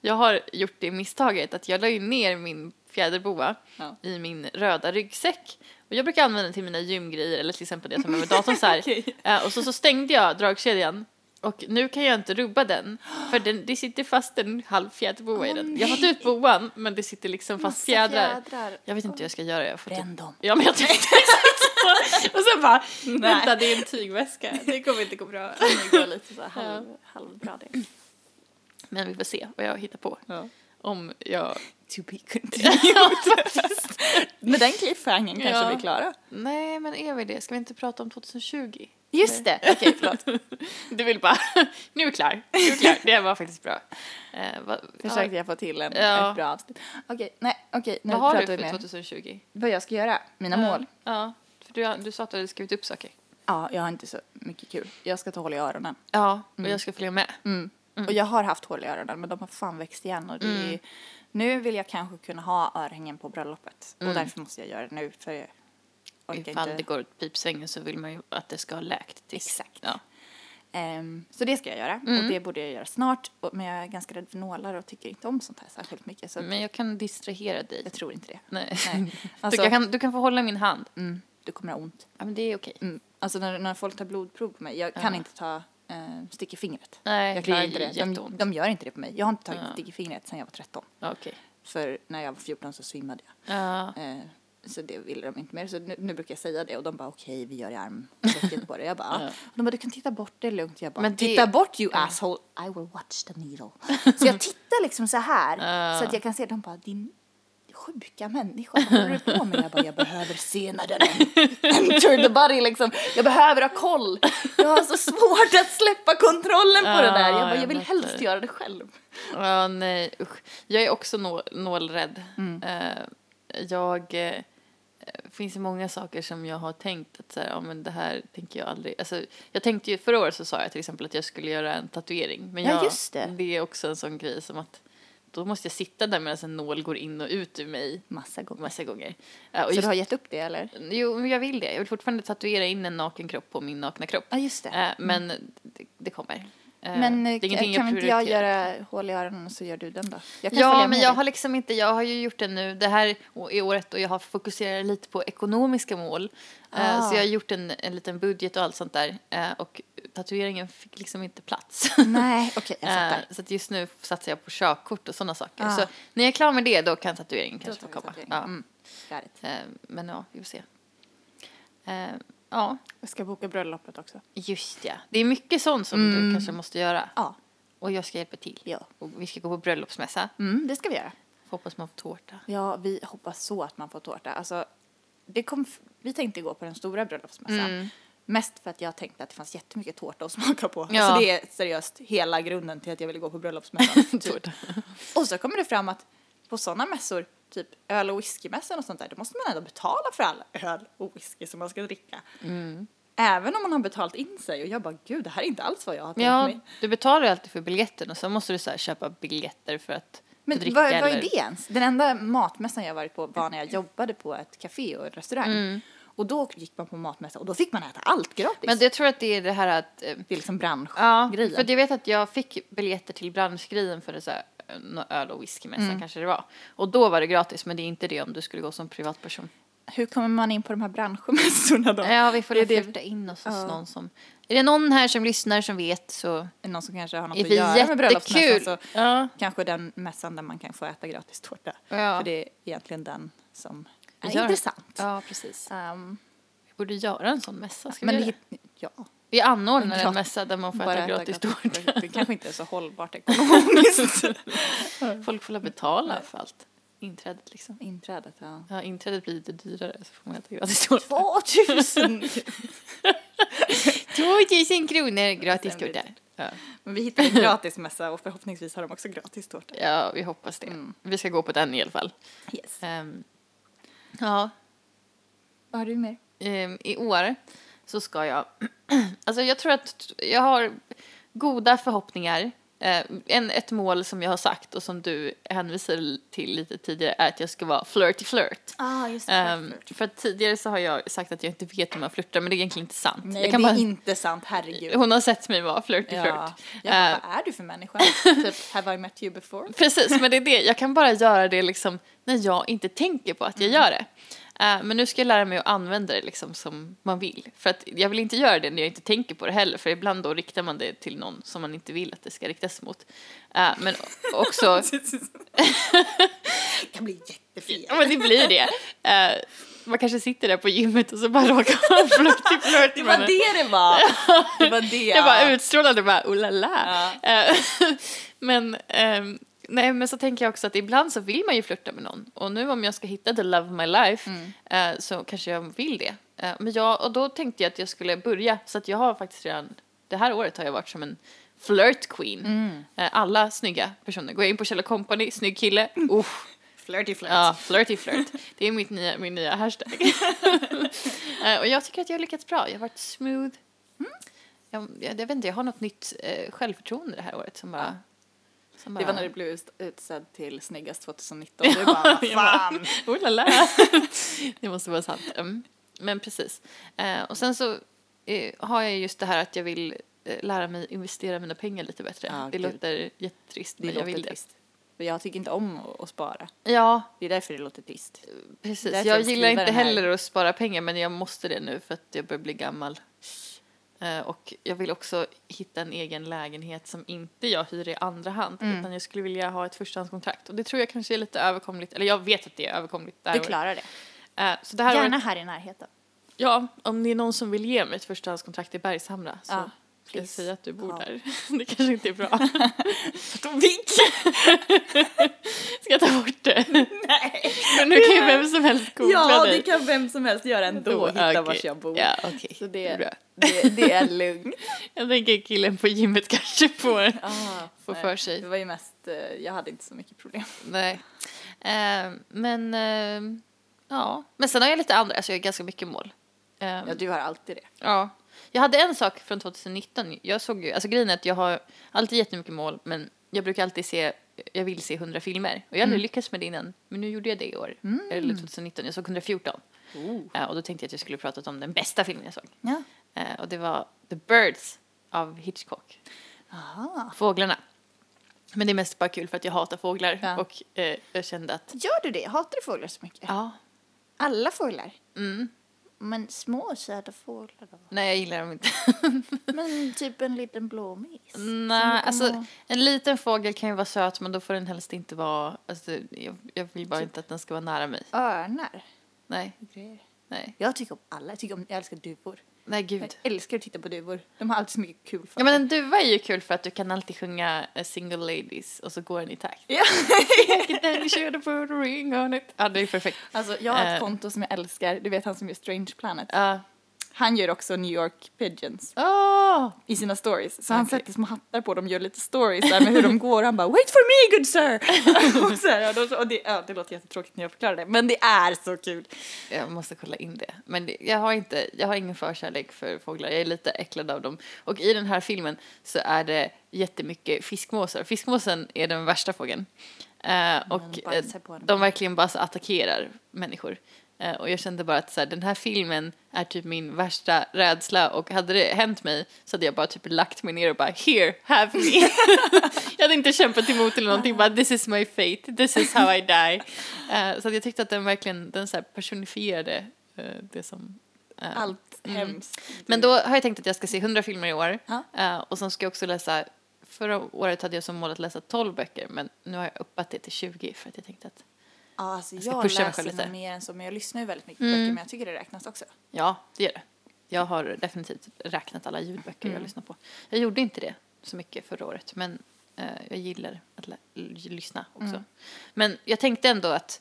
Jag har gjort det misstaget att jag la ju ner min fjäderboa Ja. i min röda ryggsäck. Och jag brukar använda den till mina gymgrejer eller till exempel det jag tar med mig datorn så. Okej. Eh, och så, så stängde jag dragkedjan och nu kan jag inte rubba den för den, det sitter fast en halv fjäderboa i den. Jag har fått ut boan men det sitter liksom fast fjädrar. fjädrar. Jag vet inte hur jag ska göra. Jag får Bränn dem. Ja men jag tänkte. Och sen bara, Nej. vänta det är en tygväska, det kommer inte gå bra. Det går lite så här halv, halvbra det. Men vi får se vad jag hittar på. Ja. Om jag... To be continued. Med den cliffhangern kanske Ja. vi är klara. Nej men är vi det? Ska vi inte prata om 2020? Just det, okej förlåt. Du vill bara, nu är vi klar, nu är klar. Det var faktiskt bra. Eh, vad, Försökte jag få till en, Ja. ett bra avsnitt. Okej, nej okej nu vad har pratar du vi för mer. 2020? Vad jag ska göra, mina mål. Ja, du, du sa att du hade skrivit upp saker. Ja, jag har inte så mycket kul. Jag ska ta hål i öronen. Ja, och jag ska följa med. Mm. Och jag har haft hål i öronen men de har fan växt igen och är, nu vill jag kanske kunna ha örhängen på bröllopet och därför måste jag göra det nu för jag orkar Ifall inte. det går åt pipsvängen så vill man ju att det ska ha läkt. tills- Exakt. Ja. Ehm, så det ska jag göra och det borde jag göra snart och, men jag är ganska rädd för nålar och tycker inte om sånt här särskilt mycket så Men jag kan distrahera dig. jag tror inte det. Nej. Nej. Alltså, du, kan, du kan få hålla min hand. mm, du kommer ha ont. Ja, men det är okej. Mm. Alltså när, när folk tar blodprov på mig, jag kan inte ta eh, stick i fingret. Nej, jag klarar det är inte det. De, jätteont. de gör inte det på mig. Jag har inte tagit Ja. stick i fingret sedan jag var 13. Ja, Okej. För när jag var 14 så svimmade jag. Ja. Eh, så det ville de inte mer. Så nu, nu brukar jag säga det och de bara okej vi gör i armvecket på det. Jag bara Ja. ja. Och de bara du kan titta bort det är lugnt. Jag bara Men det- titta bort you asshole. I will watch the needle. så jag tittar liksom så här Ja. så att jag kan se. De bara din sjuka människa vad håller du på med? Jag bara jag behöver se när den enter the body liksom. Jag behöver ha koll. Jag har så svårt att släppa kontrollen på det där. Jag bara Ja, jag vill jag helst göra det själv. Ja, nej usch. Jag är också nå nålrädd. Mm. Eh, jag... Eh, finns det många saker som jag har tänkt att så här, ja, men det här tänker jag aldrig... Alltså, jag tänkte ju, förra året så sa jag till exempel att jag skulle göra en tatuering. Men Ja, jag, just det. Det är också en sån grej som att då måste jag sitta där medan en nål går in och ut ur mig Massa gånger. massa gånger. Eh, och Så just, du har gett upp det eller? Jo, men jag vill det. Jag vill fortfarande tatuera in en naken kropp på min nakna kropp. Ja just det. Eh, men det, det kommer. Eh, Men eh, kan inte jag göra hål i öronen så gör du den då? Ja, men jag har liksom inte, jag har ju gjort det nu, det här är året och jag har fokuserat lite på ekonomiska mål. Eh, Ah. Så jag har gjort en, en liten budget och allt sånt där. Och tatueringen fick liksom inte plats. Nej, okej jag fattar. Eh, Så att just nu satsar jag på körkort och sådana saker. Ah. Så när jag är klar med det då kan tatueringen kanske få komma. Ja. Mm, Men ja, vi får se. Ja, Jag ska boka bröllopet också. just ja. Det är mycket sånt som du kanske måste göra. Ja. Och jag ska hjälpa till. Ja. Och vi ska gå på bröllopsmässa. Mm, det ska vi göra. Hoppas man får tårta. Ja, vi hoppas så att man får tårta. Alltså, det kom, vi tänkte gå på den stora bröllopsmässan. Mm. Mest för att jag tänkte att det fanns jättemycket tårta att smaka på. Ja. Alltså det är seriöst hela grunden till att jag ville gå på bröllopsmässan. typ. Tårta. Och så kommer det fram att på sådana mässor, typ öl och whiskymässan och sånt där, då måste man ändå betala för all öl och whisky som man ska dricka. Mm. Även om man har betalt in sig och jag bara gud det här är inte alls vad jag har tänkt Ja, mig. du betalar ju alltid för biljetten och så måste du så här köpa biljetter för att Men vad, vad är det ens? Den enda matmässan jag varit på var när jag jobbade på ett café och en restaurang. Och då gick man på matmässa och då fick man äta allt gratis. Mm. Men jag tror att det är det här att... eh, det är liksom branschgrejen. Ja, för jag vet att jag fick biljetter till branschgrejen för det så här, öl och whiskymässa Mm. kanske det var. Och då var det gratis, men det är inte det om du skulle gå som privatperson. Hur kommer man in på de här branschmässorna då? Ja, vi får flirta in oss hos Ja. någon som... Är det någon här som lyssnar som vet så Är det någon som kanske har något att göra med bröllopsmässan jättekul. så Ja. kanske den mässan där man kan få äta gratis tårta. Ja. För det är egentligen den som är Gör- intressant. ja, precis. Um, Vi borde göra en sån mässa. Ska men vi, vi, ja, vi anordnar en mässa där man får bara äta gratis tårta. Det kanske inte är så hållbart ekonomiskt. Folk får la betala för allt. Inträdet liksom. Inträdet, ja. Ja, inträdet blir lite dyrare så får man äta gratis tårta. 2000! 2000 kronor gratis tårta. Ja. Men vi hittade en gratis mässa och förhoppningsvis har de också gratis tårta. ja, vi hoppas det. Mm. Vi ska gå på den i alla fall. Yes. Ehm, ja, Vad har du mer? ehm, i år så ska jag... alltså jag tror att jag har goda förhoppningar. Eh, en, ett mål som jag har sagt och som du hänvisade till lite tidigare är att jag ska vara flirty flirt. Ah, just Ehm, för att tidigare så har jag sagt att jag inte vet hur man flörtar men det är egentligen inte sant. Nej, jag kan det är bara, inte sant, herregud. Hon har sett mig vara flirty Ja. flirt. Jag bara, Eh, vad är du för människa? typ, have I met you before? Precis, men det är det. Jag kan bara göra det liksom när jag inte tänker på att jag Mm. gör det. Eh, men nu ska jag lära mig att använda det liksom som man vill. För att jag vill inte göra det när jag inte tänker på det heller, för ibland då riktar man det till någon som man inte vill att det ska riktas mot. Eh, men också, det kan bli jättefel. ja men det blir det. Eh, man kanske sitter där på gymmet och så bara råkar man flirty flirt Det med var det det var. Det var det. Jag bara utstrålade bara oh la la. Ja. Men, ehm, nej, men så tänker jag också att ibland så vill man ju flirta med någon. Och nu om jag ska hitta the love of my life Mm. eh, så kanske jag vill det. Eh, men jag, och då tänkte jag att jag skulle börja, så att jag har faktiskt redan, det här året har jag varit som en flirt queen. Mm. Eh, alla snygga personer. Går jag in på Kjell Company, snygg kille, uff, Flirty flirt. Ja, flirty flirt. Det är mitt nya, min nya hashtag. Eh, och jag tycker att jag har lyckats bra. Jag har varit smooth. Jag, jag, jag vet inte, jag har något nytt eh, självförtroende det här året som bara... Som bara Det var när du blev ut- utsedd till snyggast 2019. Du bara, vad fan. Oh la la. det måste vara sant. Mm. Men precis. Eh, och sen så eh, har jag just det här att jag vill eh, lära mig investera mina pengar lite bättre. Ja, det gud. låter jättetrist, Det men jag vill det. trist. För jag tycker inte om att, spara. Ja, Det är därför det låter trist. Precis, jag gillar inte heller att spara pengar men jag måste det nu för att jag börjar bli gammal. Eh, och jag vill också hitta en egen lägenhet som inte jag hyr i andra hand Mm. utan jag skulle vilja ha ett förstahandskontrakt och det tror jag kanske är lite överkomligt, eller jag vet att det är överkomligt det här Du året. klarar det. Eh, så det här Gärna året, här i närheten. ja, om det är någon som vill ge mig ett förstahandskontrakt i Bergshamra så Ja, ska jag säga att du bor Ja. där. det kanske inte är bra. Vik! ska jag ta bort det? Nej. Men nu kan ju vem som helst googla Ja, dig. det kan vem som helst göra ändå. Hitta Okej. vars jag bor. Ja, okej. Så det, Bra. det, det är lugnt. Jag tänker killen på gymmet kanske får, Ah, får nej. för sig. Det var ju mest, eh, jag hade inte så mycket problem. Nej. Eh, men, eh, ja. Men sen har jag lite andra, alltså jag har ganska mycket mål. Eh, Ja, du har alltid det. ja. Jag hade en sak från 2019. Jag såg ju, alltså grejen är att jag har alltid jättemycket mål, men jag brukar alltid se, jag vill se 100 filmer. Och jag har aldrig lyckats med det innan, men nu gjorde jag det i år. Eller 2019, jag såg 114. Oh. Eh, och då tänkte jag att jag skulle prata om den bästa filmen jag såg. Ja. Eh, och det var The Birds av Hitchcock. Aha. Fåglarna. Men det är mest bara kul för att jag hatar fåglar Ja. och eh, jag kände att Gör du det? Hatar du fåglar så mycket? ja, Alla fåglar? mm, Men små söta fåglar då? nej jag gillar dem inte. Men typ en liten blåmes? nej, alltså vara- en liten fågel kan ju vara söt men då får den helst inte vara, alltså jag, jag vill bara inte att den ska vara nära mig. Örnar? Nej, Grejer. nej, Jag tycker om alla. Jag, tycker om, jag älskar duvor. Nej Jag gud. älskar att titta på duvor. De har alltid så mycket kul för Ja men en duva är ju kul för att du kan alltid sjunga eh, Single Ladies och så går den i takt. Ja. Then you should have put a ring on it. Ja det är perfekt. Alltså, jag har ett Eh. konto som jag älskar. Du vet han som gör Strange Planet. Ja. Han gör också New York Pigeons Åh! i sina stories. Så han sätter små hattar på dem gör lite stories där med hur de går. Han bara “Wait for me good sir!” och så här, och, då, och det, ja, det låter jättetråkigt när jag förklarar det, men det är så kul. Jag måste kolla in det. Men det, jag har inte, jag har ingen förkärlek för fåglar. Jag är lite äcklad av dem. Och i den här filmen så är det jättemycket fiskmåsar. Fiskmåsen är den värsta fågeln. Eh, och de eh, de verkligen bara attackerar människor. Eh, och jag kände bara att så här, den här filmen är typ min värsta rädsla och hade det hänt mig så hade jag bara typ lagt mig ner och bara here, have me. jag hade inte kämpat emot eller någonting, bara this is my fate, this is how I die. Eh, så att jag tyckte att den verkligen, den så personifierade eh, det som eh, Allt hemskt. men då har jag tänkt att jag ska se 100 filmer i år. Och sen ska jag också läsa, förra året hade jag som mål att läsa 12 böcker men nu har jag uppat det till 20 för att jag tänkte att Ja, alltså jag, pusha mig läser lite. mer än så, men jag lyssnar ju väldigt mycket på Mm. böcker, men jag tycker det räknas också. ja, det gör det. Jag har definitivt räknat alla ljudböcker jag Mm. lyssnar på. Jag gjorde inte det så mycket förra året men eh, jag gillar att lyssna också. Mm. Men jag tänkte ändå att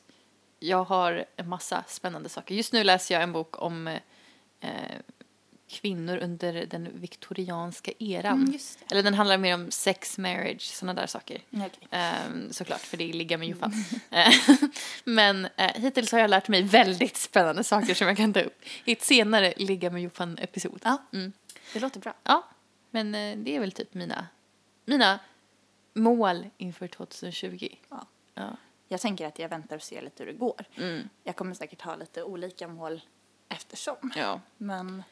jag har en massa spännande saker. Just nu läser jag en bok om eh, kvinnor under den viktorianska eran. Mm. Eller den handlar mer om sex, marriage, sådana där saker. Mm, okej. Ehm, såklart, för det ligga med Joffan. Eh, Men eh, hittills har jag lärt mig väldigt spännande saker som jag kan ta upp i ett senare ligga med Joffan-episod. Ja, Mm. det låter bra. Ja, men eh, det är väl typ mina, mina mål inför 2020. Ja. Ja. Jag tänker att jag väntar och ser lite hur det går. Mm. Jag kommer säkert ha lite olika mål eftersom. ja. Men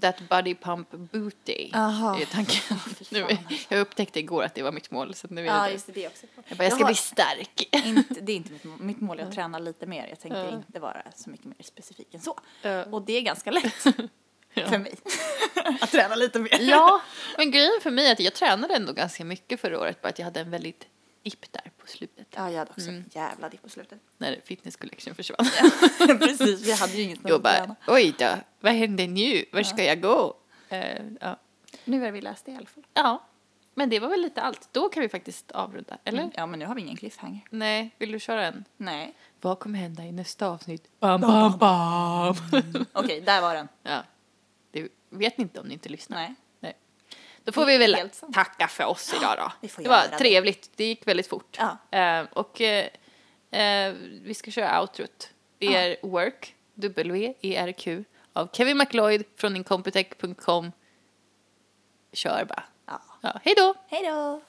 That body pump booty Aha. är tanken. Nu, jag upptäckte igår att det var mitt mål. Så nu är ja, det. det, också. Jag, bara, jag ska har bli stark. inte, det är inte mitt mål. Mitt mål är att träna lite mer. Jag tänker inte vara så mycket mer specifik än så. Ja. Och det är ganska lätt för mig att träna lite mer. Ja, men grejen för mig är att jag tränade ändå ganska mycket förra året. Bara att jag hade en väldigt dipp där på slutet. Ja, jag hade också en jävla dipp på slutet. När fitness collection försvann. Precis, vi hade ju inget Jag bara, oj då, vad händer nu? Var ska jag gå? Eh, ja. Nu är vi läst det i alla fall. ja, men det var väl lite allt. Då kan vi faktiskt avrunda, eller? Ja, men nu har vi ingen cliffhanger. Nej, vill du köra en? Nej. Vad kommer hända i nästa avsnitt? Bam, bam, bam. Okej, där var den. ja, det vet ni inte om ni inte lyssnar. Nej. Då får vi väl tacka för oss idag då. det var det. trevligt, det gick väldigt fort. Ja. Eh, och eh, vi ska köra outrot. Det Ja. är Work, W-E-R-Q, av Kevin McLeod från incompetech.com. Kör bara. Ja. Ja, hej då! Hej då!